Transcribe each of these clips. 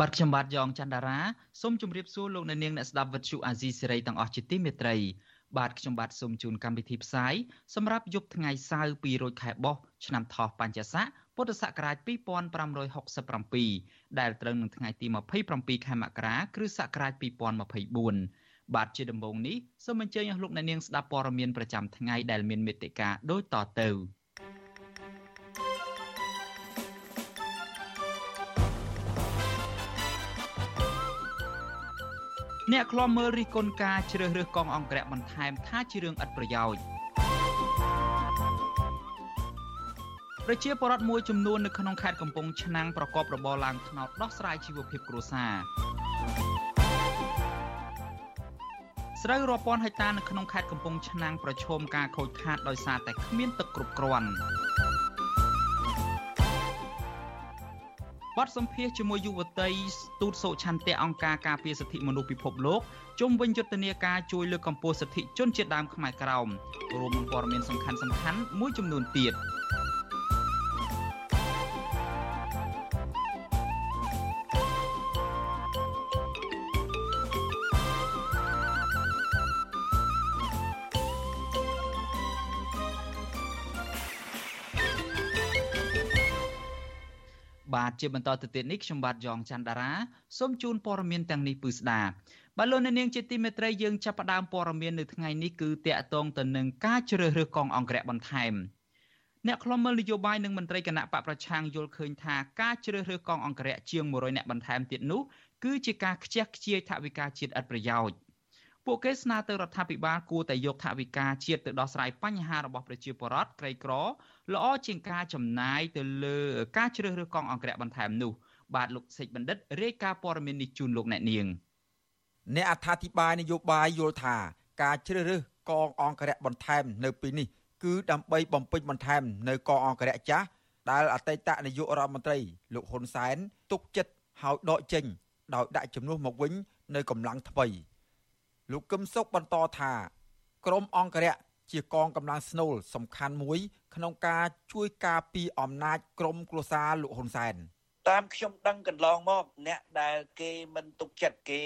បាទខ្ញុំបាទយ៉ងច័ន្ទដារាសូមជម្រាបសួរលោកអ្នកនាងអ្នកស្ដាប់វិទ្យុអាស៊ីសេរីទាំងអស់ជាទីមេត្រីបាទខ្ញុំបាទសូមជូនកម្មវិធីផ្សាយសម្រាប់យប់ថ្ងៃសៅរ៍2រោចខែបោះឆ្នាំថោះបញ្ញស័កពុទ្ធសករាជ2567ដែលត្រូវនឹងថ្ងៃទី27ខែមករាគ្រិស្តសករាជ2024បាទជាដំបូងនេះសូមអញ្ជើញអស់លោកអ្នកនាងស្ដាប់ព័ត៌មានប្រចាំថ្ងៃដែលមានមេត្តាដូចតទៅ អ្នកខ្លំមើលរិះគន់ការជ្រើសរើសកងអង្គរៈបន្ថែមថាជារឿងឥតប្រយោជន៍ប្រជាពលរដ្ឋមួយចំនួននៅក្នុងខេត្តកំពង់ឆ្នាំងប្រកបរបរឡើងថ្នោតដោះស្រាយជីវភាពគ្រួសារស្រូវរាប់ពាន់ហិកតានៅក្នុងខេត្តកំពង់ឆ្នាំងប្រឈមការខូចខាតដោយសារតែគ្មានទឹកគ្រប់គ្រាន់ បទសម្ភាសជាមួយយុវតីស្ទូតសុឆន្ទៈអង្គការការពារសិទ្ធិមនុស្សពិភពលោកជុំវិញយុទ្ធនាការជួយលើកកម្ពស់សិទ្ធិជនជាតិដើមខ្មែរក្រោមរួមនឹងព័ត៌មានសំខាន់ៗមួយចំនួនទៀត។ បាទជាបន្តទៅទៀតនេះខ្ញុំបាទយ៉ងច័ន្ទដារាសូមជូនព័ត៌មានទាំងនេះពឺស្ដាបាទលោកអ្នកនាងជាទីមេត្រីយើងចាប់ផ្ដើមព័ត៌មាននៅថ្ងៃនេះគឺតាក់ទងទៅនឹងការជ្រើសរើសកងអង្គរៈបន្ថែមអ្នកខ្លំមើលនយោបាយនិងមន្ត្រីគណៈបកប្រឆាំងយល់ឃើញថាការជ្រើសរើសកងអង្គរៈជាង100អ្នកបន្ថែមទៀតនោះគឺជាការខ្ជះខ្ជាយថវិកាជាតិឥតប្រយោជន៍ ពួកគេស្នើទៅរដ្ឋាភិបាលគួរតែយកថវិកាជាតិទៅដោះស្រាយបញ្ហារបស់ប្រជាពលរដ្ឋក្រីក្រល្អជាងការចំណាយទៅលើការជ្រើសរើសកងអង្គរៈបន្ថែមនោះបាទលោកសេចបណ្ឌិតរាយការណ៍ព័ត៌មាននេះជូនលោកអ្នកនាងអ្នកអត្ថាធិប្បាយនយោបាយយល់ថាការជ្រើសរើសកងអង្គរៈបន្ថែមនៅពេលនេះគឺដើម្បីបំពេញបន្ថែមនៅកងអង្គរៈចាស់ដែលអតីតនាយករដ្ឋមន្ត្រីលោកហ៊ុនសែនទុកចិត្តហើយដកចេញដោយដាក់ជំនួសមកវិញនៅកម្លាំងថ្មី លោកកឹមសុខបន្តថាក្រមអង្គរៈជាកងកម្លាំងស្នូលសំខាន់មួយ ក្នុងការជួយការពីអំណាចក្រមគ្រួសារលោកហ៊ុនសែន តាមខ្ញុំដឹងកន្លងមកអ្នកដែលគេមិនទុកចិត្តគេ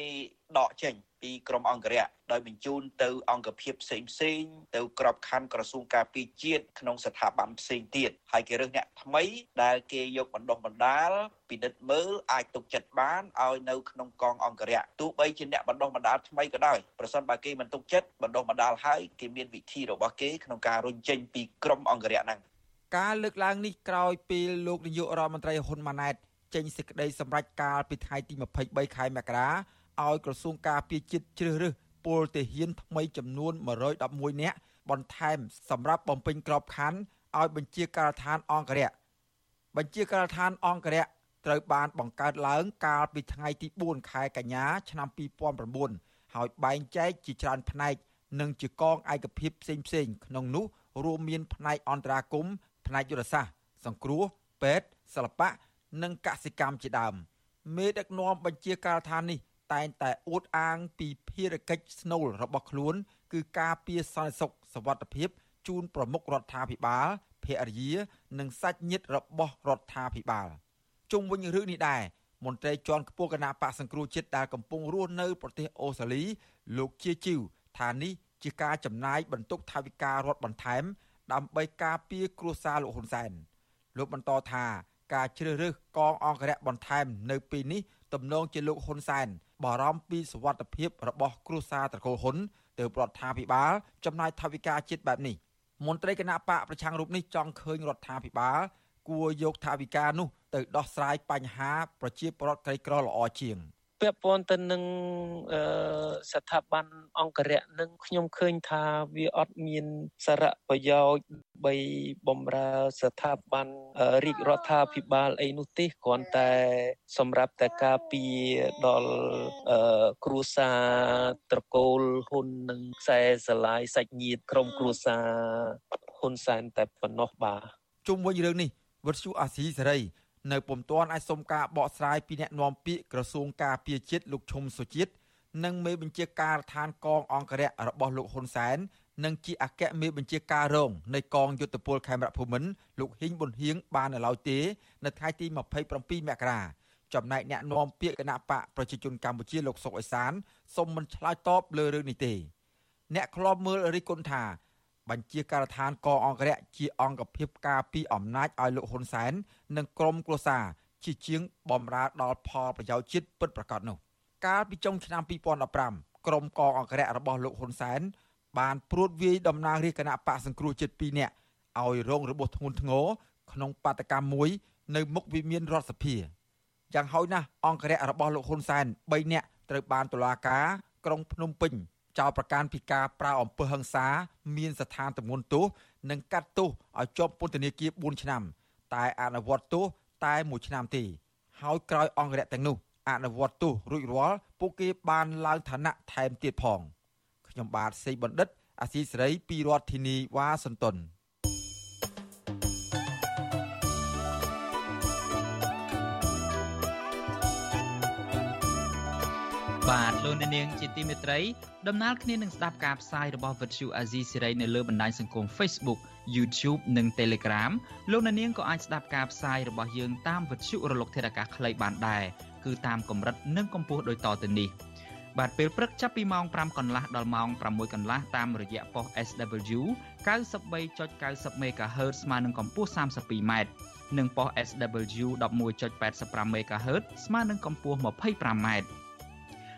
ដកចេញពីក្រមអង្គរៈដោយបញ្ជូនទៅអង្គភាពផ្សេងផ្សេងទៅក្របខ័ណ្ឌក្រសួងការពារជាតិក្នុងស្ថាប័នផ្សេងទៀតហើយគេរើសអ្នកថ្មីដែលគេយកបណ្ដុះបណ្ដាលពិនិត្យមើលអាចទុកចិត្តបានឲ្យនៅក្នុងកងអង្គរៈទោះបីជាអ្នកបណ្ដុះបណ្ដាលថ្មីក៏ដោយប្រសិនបើគេមិនទុកចិត្តបណ្ដុះបណ្ដាលហើយគេមានវិធីរបស់គេក្នុងការរុញចេញពីក្រមអង្គរៈហ្នឹង ការលើកឡើងនេះក្រោយពេលលោកនាយករដ្ឋមន្ត្រីហ៊ុនម៉ាណែតចេញសេចក្តីសម្រេចការពីថ្ងៃទី23ខែមករាឲ្យក្រសួងការពារជាតិជ្រើសរើសពលទាហានថ្មីចំនួន111នាក់បន្ថែមសម្រាប់បំពេញក្របខ័ណ្ឌឲ្យបញ្ជាការដ្ឋានអង្គរៈបញ្ជាការដ្ឋានអង្គរៈត្រូវបានបង្កើតឡើងកាលពីថ្ងៃទី4ខែកញ្ញាឆ្នាំ2009ហើយបែងចែកជាច្រើនផ្នែកនិងជាកងឯកភាពផ្សេងផ្សេងក្នុងនោះរួមមានផ្នែកអន្តរាគម ផ្នែកយុទ្ធសាស្ត្រសង្គ្រោះពេទ្យសិល្បៈនិងកសិកម្មជាដើមមេដឹកនាំបញ្ជាការដ្ឋាននេះតែងតែអួតអាងពីភារកិច្ចស្នូលរបស់ខ្លួន គឺការពារសន្តិសុខសวัสดิភាពជូនប្រមុខរដ្ឋាភិបាលភរិយា និងសាច់ញាតិរបស់រដ្ឋាភិបាលជុំវិញរឿងនេះដែរមន្ត្រីជាន់ខ្ពស់គណៈបកសង្គ្រោះជាតិដែលកំពុងរស់នៅប្រទេសអូស្ត្រាលីលោកជាជីវថានេះជាការចំណាយបន្ទុកថវិការដ្ឋបន្ថែម ដើម្បីការពារគ្រួសារលោកហ៊ុនសែនលោកបន្តថាការជ្រើសរើសកងអង្គរៈបន្ថែមនៅពេលនេះទំនងជាលោកហ៊ុនសែនបារម្ភពីសុវត្ថិភាពរបស់គ្រួសារត្រកូលហ៊ុនទើបរដ្ឋាភិបាលចំណាយថវិកាជាតិបែបនេះមន្ត្រីគណៈបកប្រឆាំងរូបនេះចង់ឃើញរដ្ឋាភិបាលគួរយកថវិកានោះទៅដោះស្រាយបញ្ហាប្រជាពលរដ្ឋក្រីក្រល្អជាង ពាក់ព័ន្ធទៅនឹងស្ថាប័នអង្គរៈនឹងខ្ញុំឃើញថាវាអត់មានសារៈប្រយោជន៍បីបំរើស្ថាប័នរាជរដ្ឋាភិបាលអីនោះទេគ្រាន់តែ សម្រាប់តែការពារដល់គ្រួសារត្រកូលហ៊ុននិងខ្សែស្រឡាយសាច់ញាតិក្រុមគ្រួសារហ៊ុនសែនតែប៉ុណ្ណោះបាទជុំវិញរឿងនេះវត្តជូអាស៊ីសេរី នៅពុំទាន់អាចសុំការបកស្រាយពីអ្នកនាំពាក្យក្រសួងការពារជាតិលោកឈុំសុជាតិនិងមេបញ្ជាការឋានកងអង្គរៈរបស់លោកហ៊ុនសែននិងជាអគ្គមេបញ្ជាការរងនៃកងយុទ្ធពលខេមរៈភូមិន្ទលោកហ៊ីងប៊ុនហៀងបាននៅឡើយទេនៅថ្ងៃទី27មករាចំណែកអ្នកនាំពាក្យគណៈបកប្រជាជនកម្ពុជាលោកសុកអេសានសូមមិនឆ្លើយតបលើរឿងនេះទេអ្នកខ្លោបមើលរិះគន់ថា បញ្ជាការដ្ឋានកងអង្គរៈជាអង្គភាពការពីអំណាចឲ្យលោកហ៊ុនសែននិងក្រុមគ្រួសារជាជាងបំរើដល់ផលប្រយោជន៍ជាតិពិតប្រាកដនោះកាលពីចុងឆ្នាំ2015ក្រុមកងអង្គរៈរបស់លោកហ៊ុនសែនបានព្រួតវាយតំណាងរាជគណៈបកសង្គ្រោះជាតិ2នាក់ឲ្យរងរបួសធ្ងន់ធ្ងរក្នុងបាតកម្មមួយនៅមុខវិមានរដ្ឋសភាយ៉ាងហោចណាស់អង្គរៈរបស់លោកហ៊ុនសែន3នាក់ត្រូវបានតុលាការក្រុងភ្នំពេញ ចោទប្រកាន់ពីការប្រើអំពើហិង្សា មានស្ថានទម្ងន់ទោសនិងកាត់ទោសឲ្យជាប់ពន្ធនាគារ4ឆ្នាំ តែអនុវត្តទោសតែ1ឆ្នាំទេហើយក្រោយអង្គរៈទាំងនោះអនុវត្តទោសរួចរាល់ពួកគេបានឡើងឋានៈថែមទៀតផងខ្ញុំបាទសេកបណ្ឌិតអាស៊ីសេរីពីរដ្ឋធានីវ៉ាស៊ីនតោន បាទលោកអ្នកនាងជាទីមេត្រីដំណើរគ្នានឹងស្ដាប់ការផ្សាយរបស់វិទ្យុអាស៊ីសេរីនៅលើបណ្ដាញសង្គម Facebook YouTube និង Telegram លោកអ្នកនាងក៏អាចស្ដាប់ការផ្សាយរបស់យើងតាមវិទ្យុរលកធាតុអាកាសខ្លីបានដែរគឺតាមកម្រិតនិងកម្ពស់ដូចតទៅនេះបាទពេលព្រឹកចាប់ពីម៉ោង5កន្លះដល់ម៉ោង6កន្លះតាមរយៈប៉ុស SW 93.90 MHz ស្មើនឹងកម្ពស់ 32m និងប៉ុស SW 11.85 MHz ស្មើនឹងកម្ពស់ 25m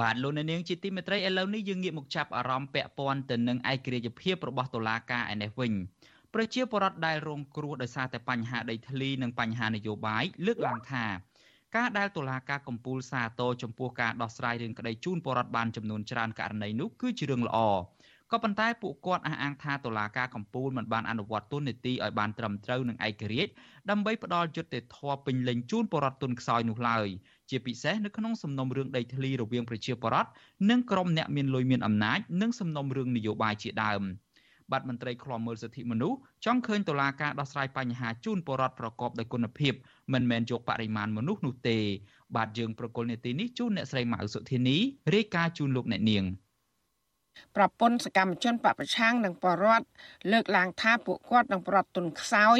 បាទលោកអ្នកនាងជាទីមេត្រីឥឡូវនេះយើងងាកមកចាប់អារម្មណ៍ពាក់ព័ន្ធទៅនឹងឯករាជ្យភាពរបស់តុលាការឯនេះវិញប្រជាពលរដ្ឋដែលរងគ្រោះដោយសារតែបញ្ហាដីធ្លីនិងបញ្ហានយោបាយលើកឡើងថាការដែលតុលាការកំពូលសាទរចំពោះការដោះស្រាយរឿងក្តីជូនពលរដ្ឋបានចំនួនច្រើនករណីនោះគឺជារឿងល្អក៏ប៉ុន្តែពួកគាត់អះអាងថាតុលាការកំពូលមិនបានអនុវត្តទូនីតិឲ្យបានត្រឹមត្រូវនិងឯករាជ្យដើម្បីផ្ដល់យុត្តិធម៌ពេញលេញជូនពលរដ្ឋទុនខ្សោយនោះឡើយ ជាពិសេសនៅក្នុងសំណុំរឿងដីធ្លីរវាងប្រជាពលរដ្ឋនិងក្រុមអ្នកមានលុយមានអំណាចនិងសំណុំរឿងនយោបាយជាដើមបាទមន្ត្រីឃ្លាំមើលសិទ្ធិមនុស្សចង់ឃើញតុលាការដោះស្រាយបញ្ហាជូនពលរដ្ឋប្រកបដោយគុណភាពមិនមែនយកបរិមាណមនុស្សនោះទេ បាទយើងប្រកុលនេតិនេះជូនអ្នកស្រីម៉ៅសុធានីរាយការណ៍ជូនលោកអ្នកនាង ប្រពន្ធសកម្មជនបពប្រឆាំងនិងបរដ្ឋលើកឡើងថាពួកគាត់នឹងប្រត់ទុនខ្សោយ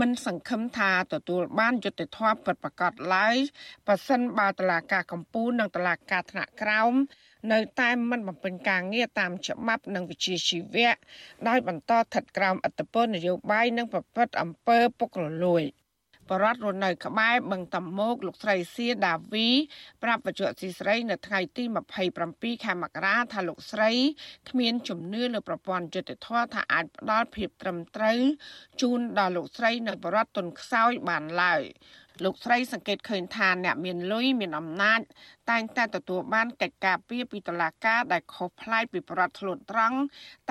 មិនសង្ឃឹមថាទទួលបានយុត្តិធម៌ពិតប្រាកដឡើយប៉ះសិនបើតឡាការកម្ពុជានិងតឡាការថ្នាក់ក្រោមនៅតែមិនបំពេញការងារតាមច្បាប់និងវិជ្ជាជីវៈដោយបន្តស្ថិតក្រោមអធិបតេយ្យនយោបាយនិងប្រព្រឹត្តអំពើពុករលួយ បរដ្ឋរស់នៅក្បែរបឹងតំមោកលោកស្រីសៀដាវី ប្រាប់បច្ចុប្បន្នស៊ីស្រីនៅថ្ងៃទី27ខែមករាថាលោកស្រីគ្មានជំនឿលើប្រព័ន្ធយុត្តិធម៌ថាអាចផ្ដល់ភាពត្រឹមត្រូវជូនដល់លោកស្រីនៅបរដ្ឋទុនខ្សោយបានឡើយលោកស្រីសង្កេតឃើញថាអ្នកមានលុយមានអំណាចតែងតែទទួលបានកិច្ចការពីពីតុលាការដែលខុសប្លែកពីប្រដ្ឋធ្លុតត្រង់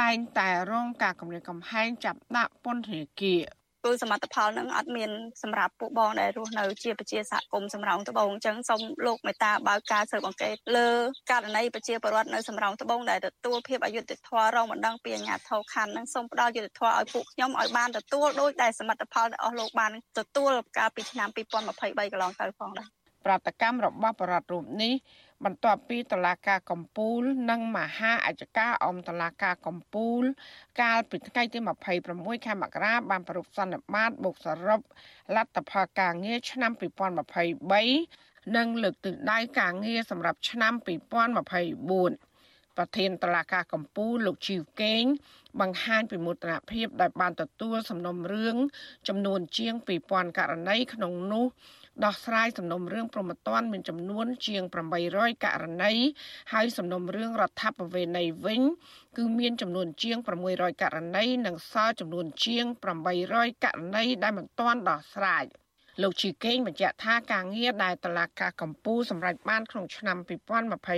តែងតែរងការគំរាមកំហែងចាប់ដាក់ពន្ធនាគារ គឺសមិទ្ធផលនឹងអត់មានសម្រាប់ពួកបងដែលរស់នៅជាប្រជាសហគមន៍សំរោងត្បូងអញ្ចឹងសូមលោកមេត្តាបើកការស៊ើបអង្កេតលើករណីប្រជាពលរដ្ឋនៅសំរោងត្បូងដែលទទួលភាពអយុត្តិធម៌រងបណ្ដឹងពីអាជ្ញាធរខណ្ឌនឹងសូមផ្ដល់យុត្តិធម៌ឲ្យពួកខ្ញុំឲ្យបានទទួលដោយដែលសមិទ្ធផលដែលអស់លោកបានទទួលកាលពីឆ្នាំ2023កន្លងទៅផងដែរប្រតិកម្មរបស់បរដ្ឋរូបនេះ បន្ទាប់ពីតឡាការកំពូល និងមហាអជ្ជការអមតឡាការកំពូល កាលពីថ្ងៃទី26ខែមករាបានប្រពសន្និបាតបុកសរុបលទ្ធផលការងារឆ្នាំ2023និងលើកទិសដៅការងារសម្រាប់ឆ្នាំ2024ប្រធានតឡាការកម្ពុជាលោកជីវកេង បង្ហាញពីមោទនភាពដែលបានទទួលសំណុំរឿងចំនួនជាង2000ករណីក្នុងនោះ ដោះស្រាយសំណុំរឿងប្រមត្តនមានចំនួន ជាង800ករណីហើយសំណុំរឿងរដ្ឋបវេណីវិញ គឺមានចំនួនជាង600ករណីនិងសល់ចំនួនជាង800ករណីដែលមិនទាន់ដោះស្រាយ។ លោកជីកេងបញ្ជាក់ថាការងារដែលតឡាការកម្ពុជាសម្រេចបានក្នុងឆ្នាំ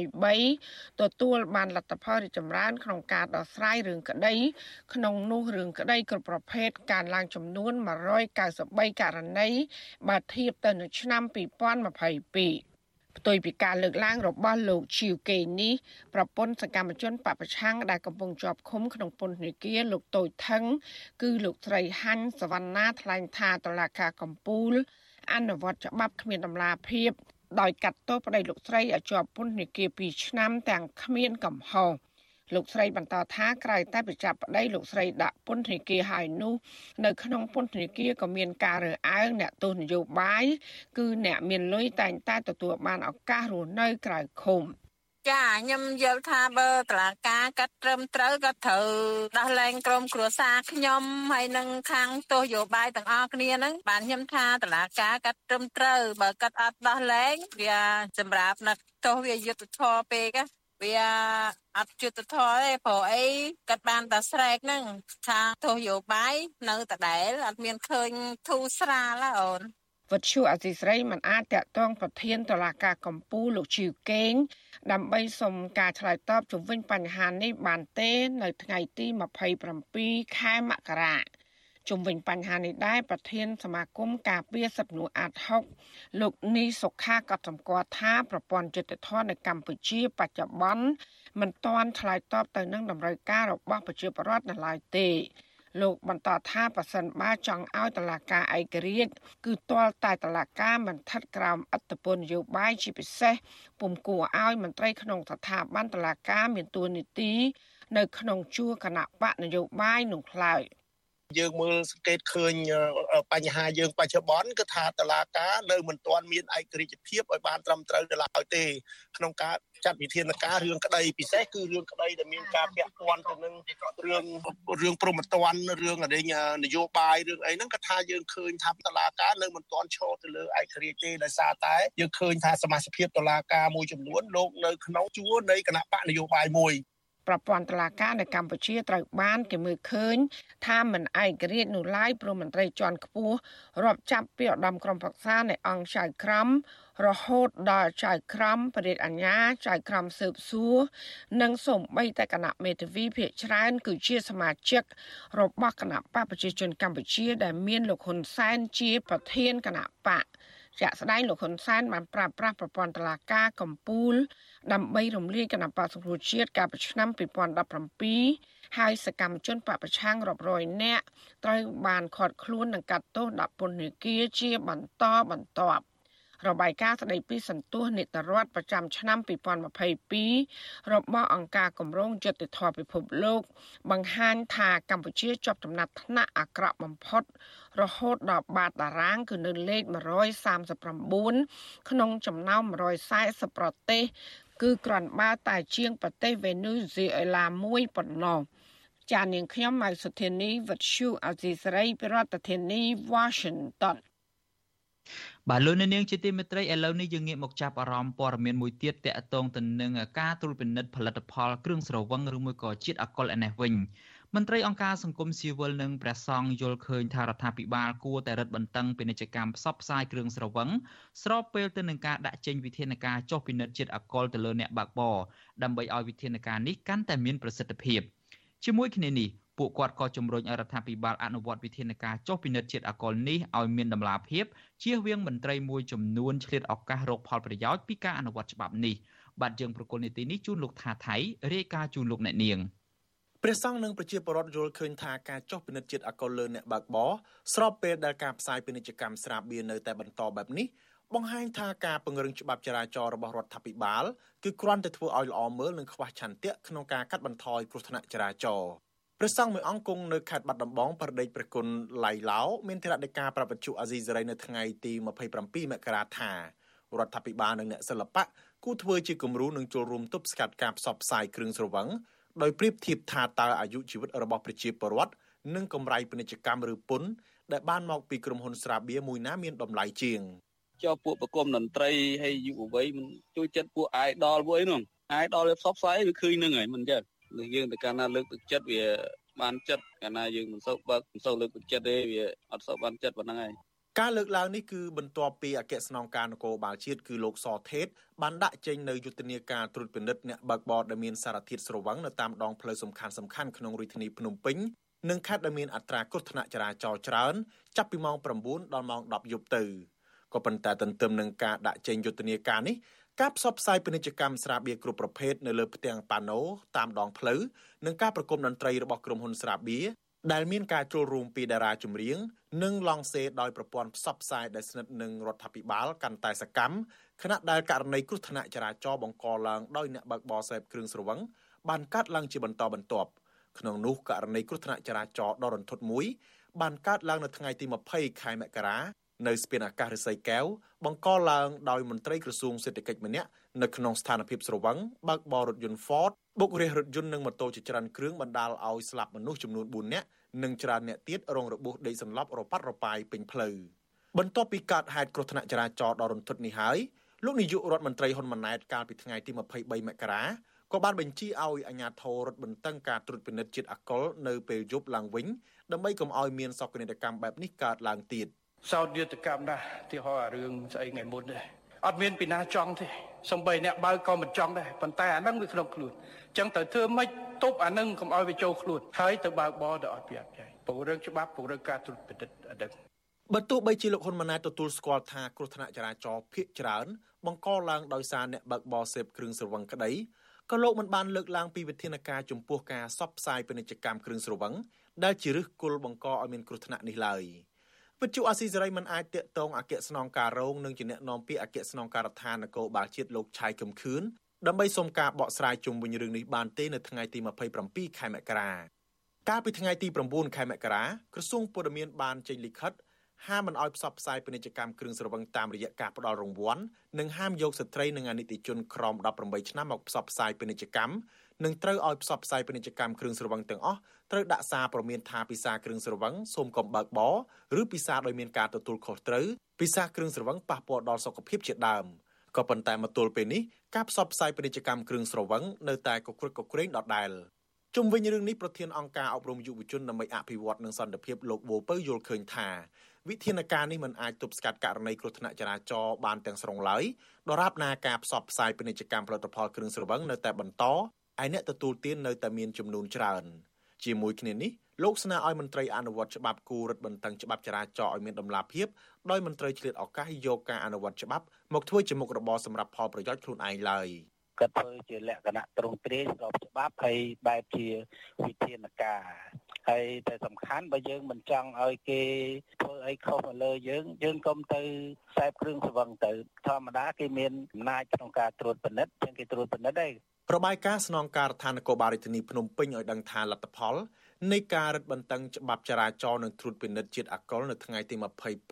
2023ទទួលបានលទ្ធផលរីកចម្រើនក្នុងការដោះស្រាយរឿងក្តី ក្នុងនោះរឿងក្តីគ្រប់ប្រភេទការឡើងចំនួន193ករណីបើធៀបទៅនឹងឆ្នាំ2022 ផ្ទុយពីការលើកឡើងរបស់លោកឈីវកេនេះប្រពន្ធសកម្មជនបពប្រឆាំងដែលកំពុងជាប់ឃុំក្នុងពន្ធនាគារលោកតូចថងគឺលោកស្រីហាញ់សវណ្ណាថ្លែងថាតឡាការកំពូល អនុវត្តច្បាប់គ្មានដំណាភាពដោយកាត់ទោសប្តីលោកស្រីឲ្យជាប់ពន្ធនាគារ2ឆ្នាំទាំងគ្មានកំហុស លោកស្រីបន្តថាក្រៅតែប្រចាប់ប្តីលោកស្រីដាក់ពន្ធនាគារហើយនោះនៅក្នុងពន្ធនាគារក៏មានការរើអើងអ្នកទោសនយោបាយគឺអ្នកមានលុយតែងតែទទួលបានឱកាសរស់នៅក្រៅឃុំចាខ្ញុំយល់ថាបើតឡាការកាត់ត្រឹមត្រូវក៏ត្រូវដោះលែងក្រុមគ្រួសារខ្ញុំហើយនឹងខាងទោសយោបាយទាំងអស់គ្នាហ្នឹងបានខ្ញុំថាតឡាការកាត់ត្រឹមត្រូវបើកាត់អត់ដោះលែងវាសម្រាប់នឹកទោសវាយុទ្ធធរពេក វាអត់យុទ្ធធរទេព្រោះអីគាត់បានតែស្រែកហ្នឹងថាទោសយោបាយនៅដដែលអត់មានឃើញធូរស្រាលអូនវត្តឈូអសីស្រីមិនអាចតាក់ទងប្រធានតឡាការកម្ពុជាលោកជីវកេងដើម្បីសុំការឆ្លើយតបជុំវិញបញ្ហានេះបានទេ នៅថ្ងៃទី27ខែមករា ជុំវិញបញ្ហានេះដែរប្រធានសមាគមការពារសិទ្ធិមនុស្សអាត6លោកនីសុខាក៏សម្គាល់ថាប្រព័ន្ធយុតិធម៌នៅកម្ពុជាបច្ចុប្បន្នមិនទាន់ឆ្លើយតបទៅនឹងតម្រូវការរបស់ប្រជាពលរដ្ឋនៅឡើយទេលោកបន្តថាប៉ះសិនបាចង់ឲ្យតឡាការឯករាជ្យគឺទាល់តែតឡាការមិនស្ថិតក្រោមអត្តពលនយោបាយជាពិសេសពុំគួរឲ្យមន្ត្រីក្នុងស្ថាប័នតឡាការមានទួនាទីនៅក្នុងជួរគណៈបកនយោបាយនោះឡើយ។ យើងមើលសង្កេតឃើញបញ្ហាយើងបច្ចុប្បន្នគឺថាតឡាការនៅមិនទាន់មានឯករាជ្យភាពឲ្យបានត្រឹមត្រូវទៅឡើយទេក្នុងការចាត់វិធានការរឿងក្តីពិសេសគឺរឿងក្តីដែលមានការពាក់ព័ន្ធទៅនឹងរឿងរឿងប្រមត្តនរឿងអីនយោបាយរឿងអីហ្នឹងក៏ថាយើងឃើញថាតឡាការនៅមិនទាន់ឈរទៅលើឯករាជ្យទេដោយសារតែយើងឃើញថាសមាជិកតឡាការមួយចំនួនលោកនៅក្នុងជួរនៃគណៈបកនយោបាយមួយ ប្រព័ន្ធតុលាការនៅកម្ពុជាត្រូវបានគេមើលឃើញថាមិនឯករាជ្យនោះឡើយព្រមន្ត្រីជាន់ខ្ពស់រាប់ចាប់ពីឧត្តមក្រុមប្រឹក្សានៃអង្គចៅក្រមរហូតដល់ចៅក្រមបរិយាអញ្ញាចៅក្រមស៊ើបសួរនិងសូម្បីតែគណៈមេធាវីភាគច្រើនគឺជាសមាជិករបស់គណៈបកប្រជាជនកម្ពុជា ដែលមានលោកហ៊ុនសែនជាប្រធានគណៈបក ជាក់ស្ដែងលោកហ៊ុនសែនបានប្រើប្រាស់ប្រព័ន្ធតុលាការកម្ពុជាដើម្បីរំលាយគណៈបកសង្គ្រោះជាតិកាលពីឆ្នាំ2017ហើយសកម្មជនបពប្រឆាំងរាប់រយនាក់ត្រូវបានឃាត់ខ្លួននិងកាត់ទោសដាក់ពន្ធនាគារជាបន្តបន្ទាប់ របាយការណ៍ស្ដីពីសន្ទុះនីតិរដ្ឋប្រចាំឆ្នាំ2022របស់អង្គការគម្រោងយុត្តិធម៌ពិភពលោក បង្ហាញថាកម្ពុជាជាប់ចំណាត់ថ្នាក់អាក្រក់បំផុត រហូតដល់បាតតារាងគឺនៅលេខ139ក្នុងចំណោម140ប្រទេស គឺគ្រាន់បើតែជាងប្រទេសវេណេស៊ុយអេឡាមួយប៉ុណ្ណោះចាននាងខ្ញុំម៉ៅសុធានីវិទ្យុអេស៊ីសរ៉ៃប្រធានាធិបតី Washington បាទលោកនាងជាទីមេត្រីឥឡូវនេះយើងងាកមកចាប់អារម្មណ៍ព័ត៌មានមួយទៀតតកតងទៅនឹងការត្រួតពិនិត្យផលិតផលគ្រឿងស្រវឹងឬមួយក៏ជាតិអាល់កុលឯនេះវិញមន្ត្រីអង្គការសង្គមស៊ីវិលនិងព្រះសង្ឃយល់ឃើញថារដ្ឋាភិបាលគួរតែរឹតបន្តឹងពាណិជ្ជកម្មផ្សព្វផ្សាយគ្រឿងស្រវឹងស្របពេលទៅនឹងការដាក់ចេញវិធានការចុះពិនិត្យជាតិអាល់កុលទៅលើអ្នកបើកបរដើម្បីឲ្យវិធានការនេះកាន់តែមានប្រសិទ្ធភាពជាមួយគ្នានេះ ពួកគាត់ក៏ជំរុញឲ្យរដ្ឋាភិបាលអនុវត្តវិធានការចុះពិនិត្យជាតិអាល់កុលនេះឲ្យមានតម្លាភាពជៀសវាងមន្ត្រីមួយចំនួនឆ្លៀតឱកាសរកផលប្រយោជន៍ពីការអនុវត្តច្បាប់នេះបាទយើងប្រកុលនីតិនេះជូនលោកថាថៃរាយការណ៍ជូនលោកអ្នកនាងព្រះសង្ឃនិងប្រជាពលរដ្ឋយល់ឃើញថាការចុះពិនិត្យជាតិអាល់កុលលើអ្នកបើកបរស្របពេលដែលការផ្សាយពាណិជ្ជកម្មស្រាបៀរនៅតែបន្តបែបនេះបង្ហាញថាការពង្រឹងច្បាប់ចរាចរណ៍របស់រដ្ឋាភិបាលគឺគ្រាន់តែធ្វើឲ្យល្អមើលនិងខ្វះឆន្ទៈក្នុងការកាត់បន្ថយគ្រោះថ្នាក់ចរាចរណ៍ ព្រះសង្ឃមួយអង្គគង់នៅខេត្តបាត់ដំបងប្រដេកព្រះគុណឡៃឡោមានធរណីការប្រពន្ធអាស៊ីសេរីនៅថ្ងៃទី27មករាថារដ្ឋាភិបាលនិងអ្នកសិល្បៈគូធ្វើជាគំរូនឹងចូលរួមទប់ស្កាត់ការផ្សព្វផ្សាយគ្រឿងស្រវឹងដោយប្រៀបធៀបថាតើអាយុជីវិតរបស់ប្រជាពលរដ្ឋនិងកម្រៃពាណិជ្ជកម្មឬពន្ធដែលបានមកពីក្រុមហ៊ុនស្រាបៀរមួយណាមានតម្លៃជាងចុះពួកប្រគំតន្ត្រីហើយយុវវ័យមិនជួយចិត្តពួក idol ពួកអីនោះ idol វាផ្សព្វផ្សាយវាឃើញនឹងហើយមិនចឹង យើងទៅកាលណាលើកទឹកចិត្តវាបានចិត្តកាលណាយើងមិនសូវបើកមិនសូវលើកទឹកចិត្តទេវាអត់សូវបានចិត្តប៉ុណ្ណឹងហើយការលើកឡើងនេះគឺបន្ទាប់ពីអគ្គស្នងការនគរបាលជាតិគឺលោកសថេតបានដាក់ចេញនៅយុទ្ធនាការត្រួតពិនិត្យអ្នកបើកបរដែលមានសារធាតុស្រវឹងនៅតាមដងផ្លូវសំខាន់សំខាន់ក្នុងរាជធានីភ្នំពេញនិងខេត្តដែលមានអត្រាគ្រោះថ្នាក់ចរាចរណ៍ច្រើន ចាប់ពីម៉ោង9ដល់ម៉ោង10យប់ទៅក៏ប៉ុន្តែទន្ទឹមនឹងការដាក់ចេញយុទ្ធនាការនេះ ការផ្សព្វផ្សាយពាណិជ្ជកម្មស្រាបៀរគ្រប់ប្រភេទនៅលើផ្ទាំងប៉ាណូតាមដងផ្លូវនិងការប្រគំតន្ត្រីរបស់ក្រុមហ៊ុនស្រាបៀរដែលមានការចូលរួមពីតារាចម្រៀងនិងឡង់សេដោយប្រព័ន្ធផ្សព្វផ្សាយដែលស្និទ្ធនឹងរដ្ឋាភិបាលកាន់តែសកម្មខណៈដែលករណីគ្រោះថ្នាក់ចរាចរណ៍បង្កឡើងដោយអ្នកបើកបរសេពគ្រឿងស្រវឹងបានកាត់ឡើងជាបន្តបន្ទាប់ក្នុងនោះករណីគ្រោះថ្នាក់ចរាចរណ៍ដ៏រន្ធត់មួយបានកើតឡើងនៅថ្ងៃទី20ខែមករា នៅស្ពានអាកាសរិស័យកែវបង្កឡើងដោយមន្ត្រីក្រសួងសេដ្ឋកិច្ចម្នាក់នៅក្នុងស្ថានភាពស្រវឹងបើកបររថយន្ត Ford បុករះរថយន្តនិងម៉ូតូជាច្រើនគ្រឿងបណ្ដាលឲ្យស្លាប់មនុស្សចំនួន4នាក់និងច្រើនអ្នកទៀតរងរបួសដេកសន្លប់រប៉ាត់រប៉ាយពេញផ្លូវបន្ទាប់ពីកើតហេតុគ្រោះថ្នាក់ចរាចរណ៍ដ៏រន្ធត់នេះហើយលោកនាយករដ្ឋមន្ត្រីហ៊ុនម៉ាណែតកាលពីថ្ងៃទី23មករាក៏បានបញ្ជាឲ្យអាជ្ញាធររដ្ឋបន្តឹងការត្រួតពិនិត្យជាតិអាល់កុលនៅពេលយប់ឡើងវិញដើម្បីកុំឲ្យមានសកម្មកម្មបែបនេះកើតឡើងទៀត។ សោតយុទ្ធកម្មណាស់ទីហោអារឿងស្អីថ្ងៃមុនទេអត់មានពីណាចង់ទេសំបីអ្នកបើក៏មិនចង់ដែរប៉ុន្តែអានឹងវាក្នុងខ្លួនអញ្ចឹងត្រូវធ្វើម៉េចទប់អានឹងកុំឲ្យវាចូលខ្លួនហើយទៅបើកបរទៅឲ្យប្រយ័ត្នប្រយែងពង្រឹងច្បាប់ពង្រឹងការត្រួតពិនិត្យអានឹងបើទោះបីជាលោកហ៊ុនម៉ាណែតទទួលស្គាល់ថាគ្រោះថ្នាក់ចរាចរណ៍ភាគច្រើន បង្កឡើងដោយសារអ្នកបើកបរសេពគ្រឿងស្រវឹងក្តីក៏លោកមិនបានលើកឡើងពីវិធានការចំពោះការសបផ្សាយពាណិជ្ជកម្មគ្រឿងស្រវឹងដែលជាឫសគល់បង្កឲ្យមានគ្រោះថ្នាក់នេះឡើយ។ វិទ្យុអាស៊ីសេរីមិនអាចតាកតងអគ្គស្នងការរងនិងជាអ្នកនាំពាក្យអគ្គស្នងការដ្ឋាននគរបាលជាតិលោកឆៃកំខឿនដើម្បីសុំការបកស្រាយជុំវិញរឿងនេះបានទេនៅថ្ងៃទី27ខែមករាកាលពីថ្ងៃទី9ខែមករាក្រសួងពលរដ្ឋមានបានចេញលិខិតហាមមិនឲ្យផ្សព្វផ្សាយពាណិជ្ជកម្មគ្រឿងស្រវឹងតាមរយៈការផ្ដល់រង្វាន់និងហាមយកស្ត្រីនិងអនិច្ចជនក្រោម18ឆ្នាំមកផ្សព្វផ្សាយពាណិជ្ជកម្ម និងត្រូវឲ្យផ្សព្វផ្សាយពាណិជ្ជកម្មគ្រឿងស្រវឹងទាំងអស់ត្រូវដាក់សារព្រមានថាពិសាគ្រឿងស្រវឹងសូមកុំបើកបរឬពិសាដោយមានការទទួលខុសត្រូវពិសាគ្រឿងស្រវឹងប៉ះពាល់ដល់សុខភាពជាដើមក៏ប៉ុន្តែមកទល់ពេលនេះការផ្សព្វផ្សាយពាណិជ្ជកម្មគ្រឿងស្រវឹងនៅតែកក្រឹកកក្រែងដដែលជុំវិញរឿងនេះប្រធានអង្គការអប់រំយុវជនដើម្បីអភិវឌ្ឍនិងសន្តិភាពលោកវូពៅយល់ឃើញថាវិធានការនេះមិនអាចទប់ស្កាត់ករណីគ្រោះថ្នាក់ចរាចរណ៍បានទាំងស្រុងឡើយដរាបណាការផ្សព្វផ្សាយពាណិជ្ជកម្មផលិតផលគ្រឿងស្រវឹងនៅតែបន្ត ឯអ្នកទទួលទាននៅតែមានចំនួនច្រើនជាមួយគ្នានេះលោកស្នើឲ្យមន្ត្រីអនុវត្តច្បាប់គូរឹតបន្តឹងច្បាប់ចរាចរណ៍ឲ្យមានដំណាភាពដោយមន្ត្រីឆ្លៀតឱកាសយកការអនុវត្តច្បាប់មកធ្វើជាមុខរបរសម្រាប់ផលប្រយោជន៍ខ្លួនឯងឡើយគាត់ធ្វើជាលក្ខណៈត្រង់ត្រេងស្របច្បាប់ហើយបែបជាវិធានការហើយតែសំខាន់បើយើងមិនចង់ឲ្យគេធ្វើអីខុសមកលើយើងយើងកុំទៅខ្សែគ្រឿងស្វឹងទៅធម្មតាគេមានអំណាចក្នុងការត្រួតពិនិត្យជាងគេត្រួតពិនិត្យឯង របាយការណ៍ស្នងការដ្ឋាននគរបាលរាជធានីភ្នំពេញឲ្យដឹងថាលទ្ធផលនៃការរឹតបន្តឹងច្បាប់ចរាចរណ៍និងត្រួតពិនិត្យជាតិអាល់កុលនៅថ្ងៃទី